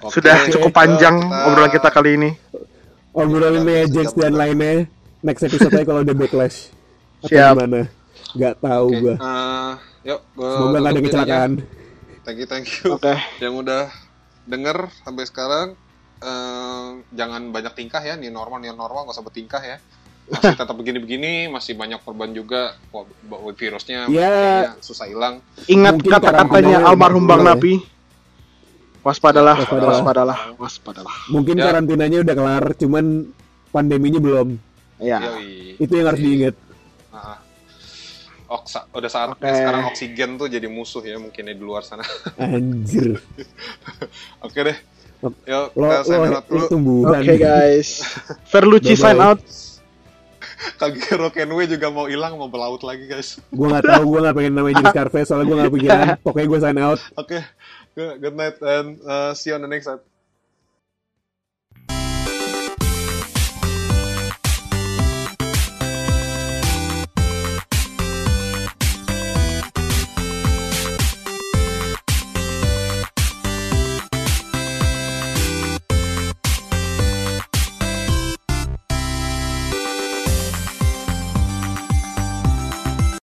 Oke, sudah cukup panjang kita- obrolan kita kali ini. obrolan Jax sejam dan udah. lainnya next episode aja kalau ada backlash atau Siap. gimana nggak tahu Oke, gua eh, yuk, gua semoga nggak ada kecelakaan aja. Thank you, thank you. Oke. Yang udah denger sampai sekarang, eh, jangan banyak tingkah ya, nih normal, nih normal, nggak usah bertingkah ya. Masih tetap begini-begini, masih banyak korban juga. Virusnya Ya. kayaknya susah hilang. Ingat kata-katanya almarhum Bang mulai. Napi. Waspadalah, Waspadalah. waspadalah, waspadalah. mungkin Ya. karantinanya udah kelar cuman pandeminya belum Ya. Yoi. itu yang harus diingat. Oksa, udah saatnya Oke. sekarang oksigen tuh jadi musuh ya mungkin ya di luar sana. anjir Oke deh. Yuk, lo kita sign lo, out dulu. Oke guys. Verluci sign out. Kagero Kenway juga mau hilang, mau berlaut lagi guys. gue nggak tahu gue nggak pengen namanya jadi Scarface soalnya gue nggak pikiran pokoknya gue sign out Oke, good night and uh, see you on the next.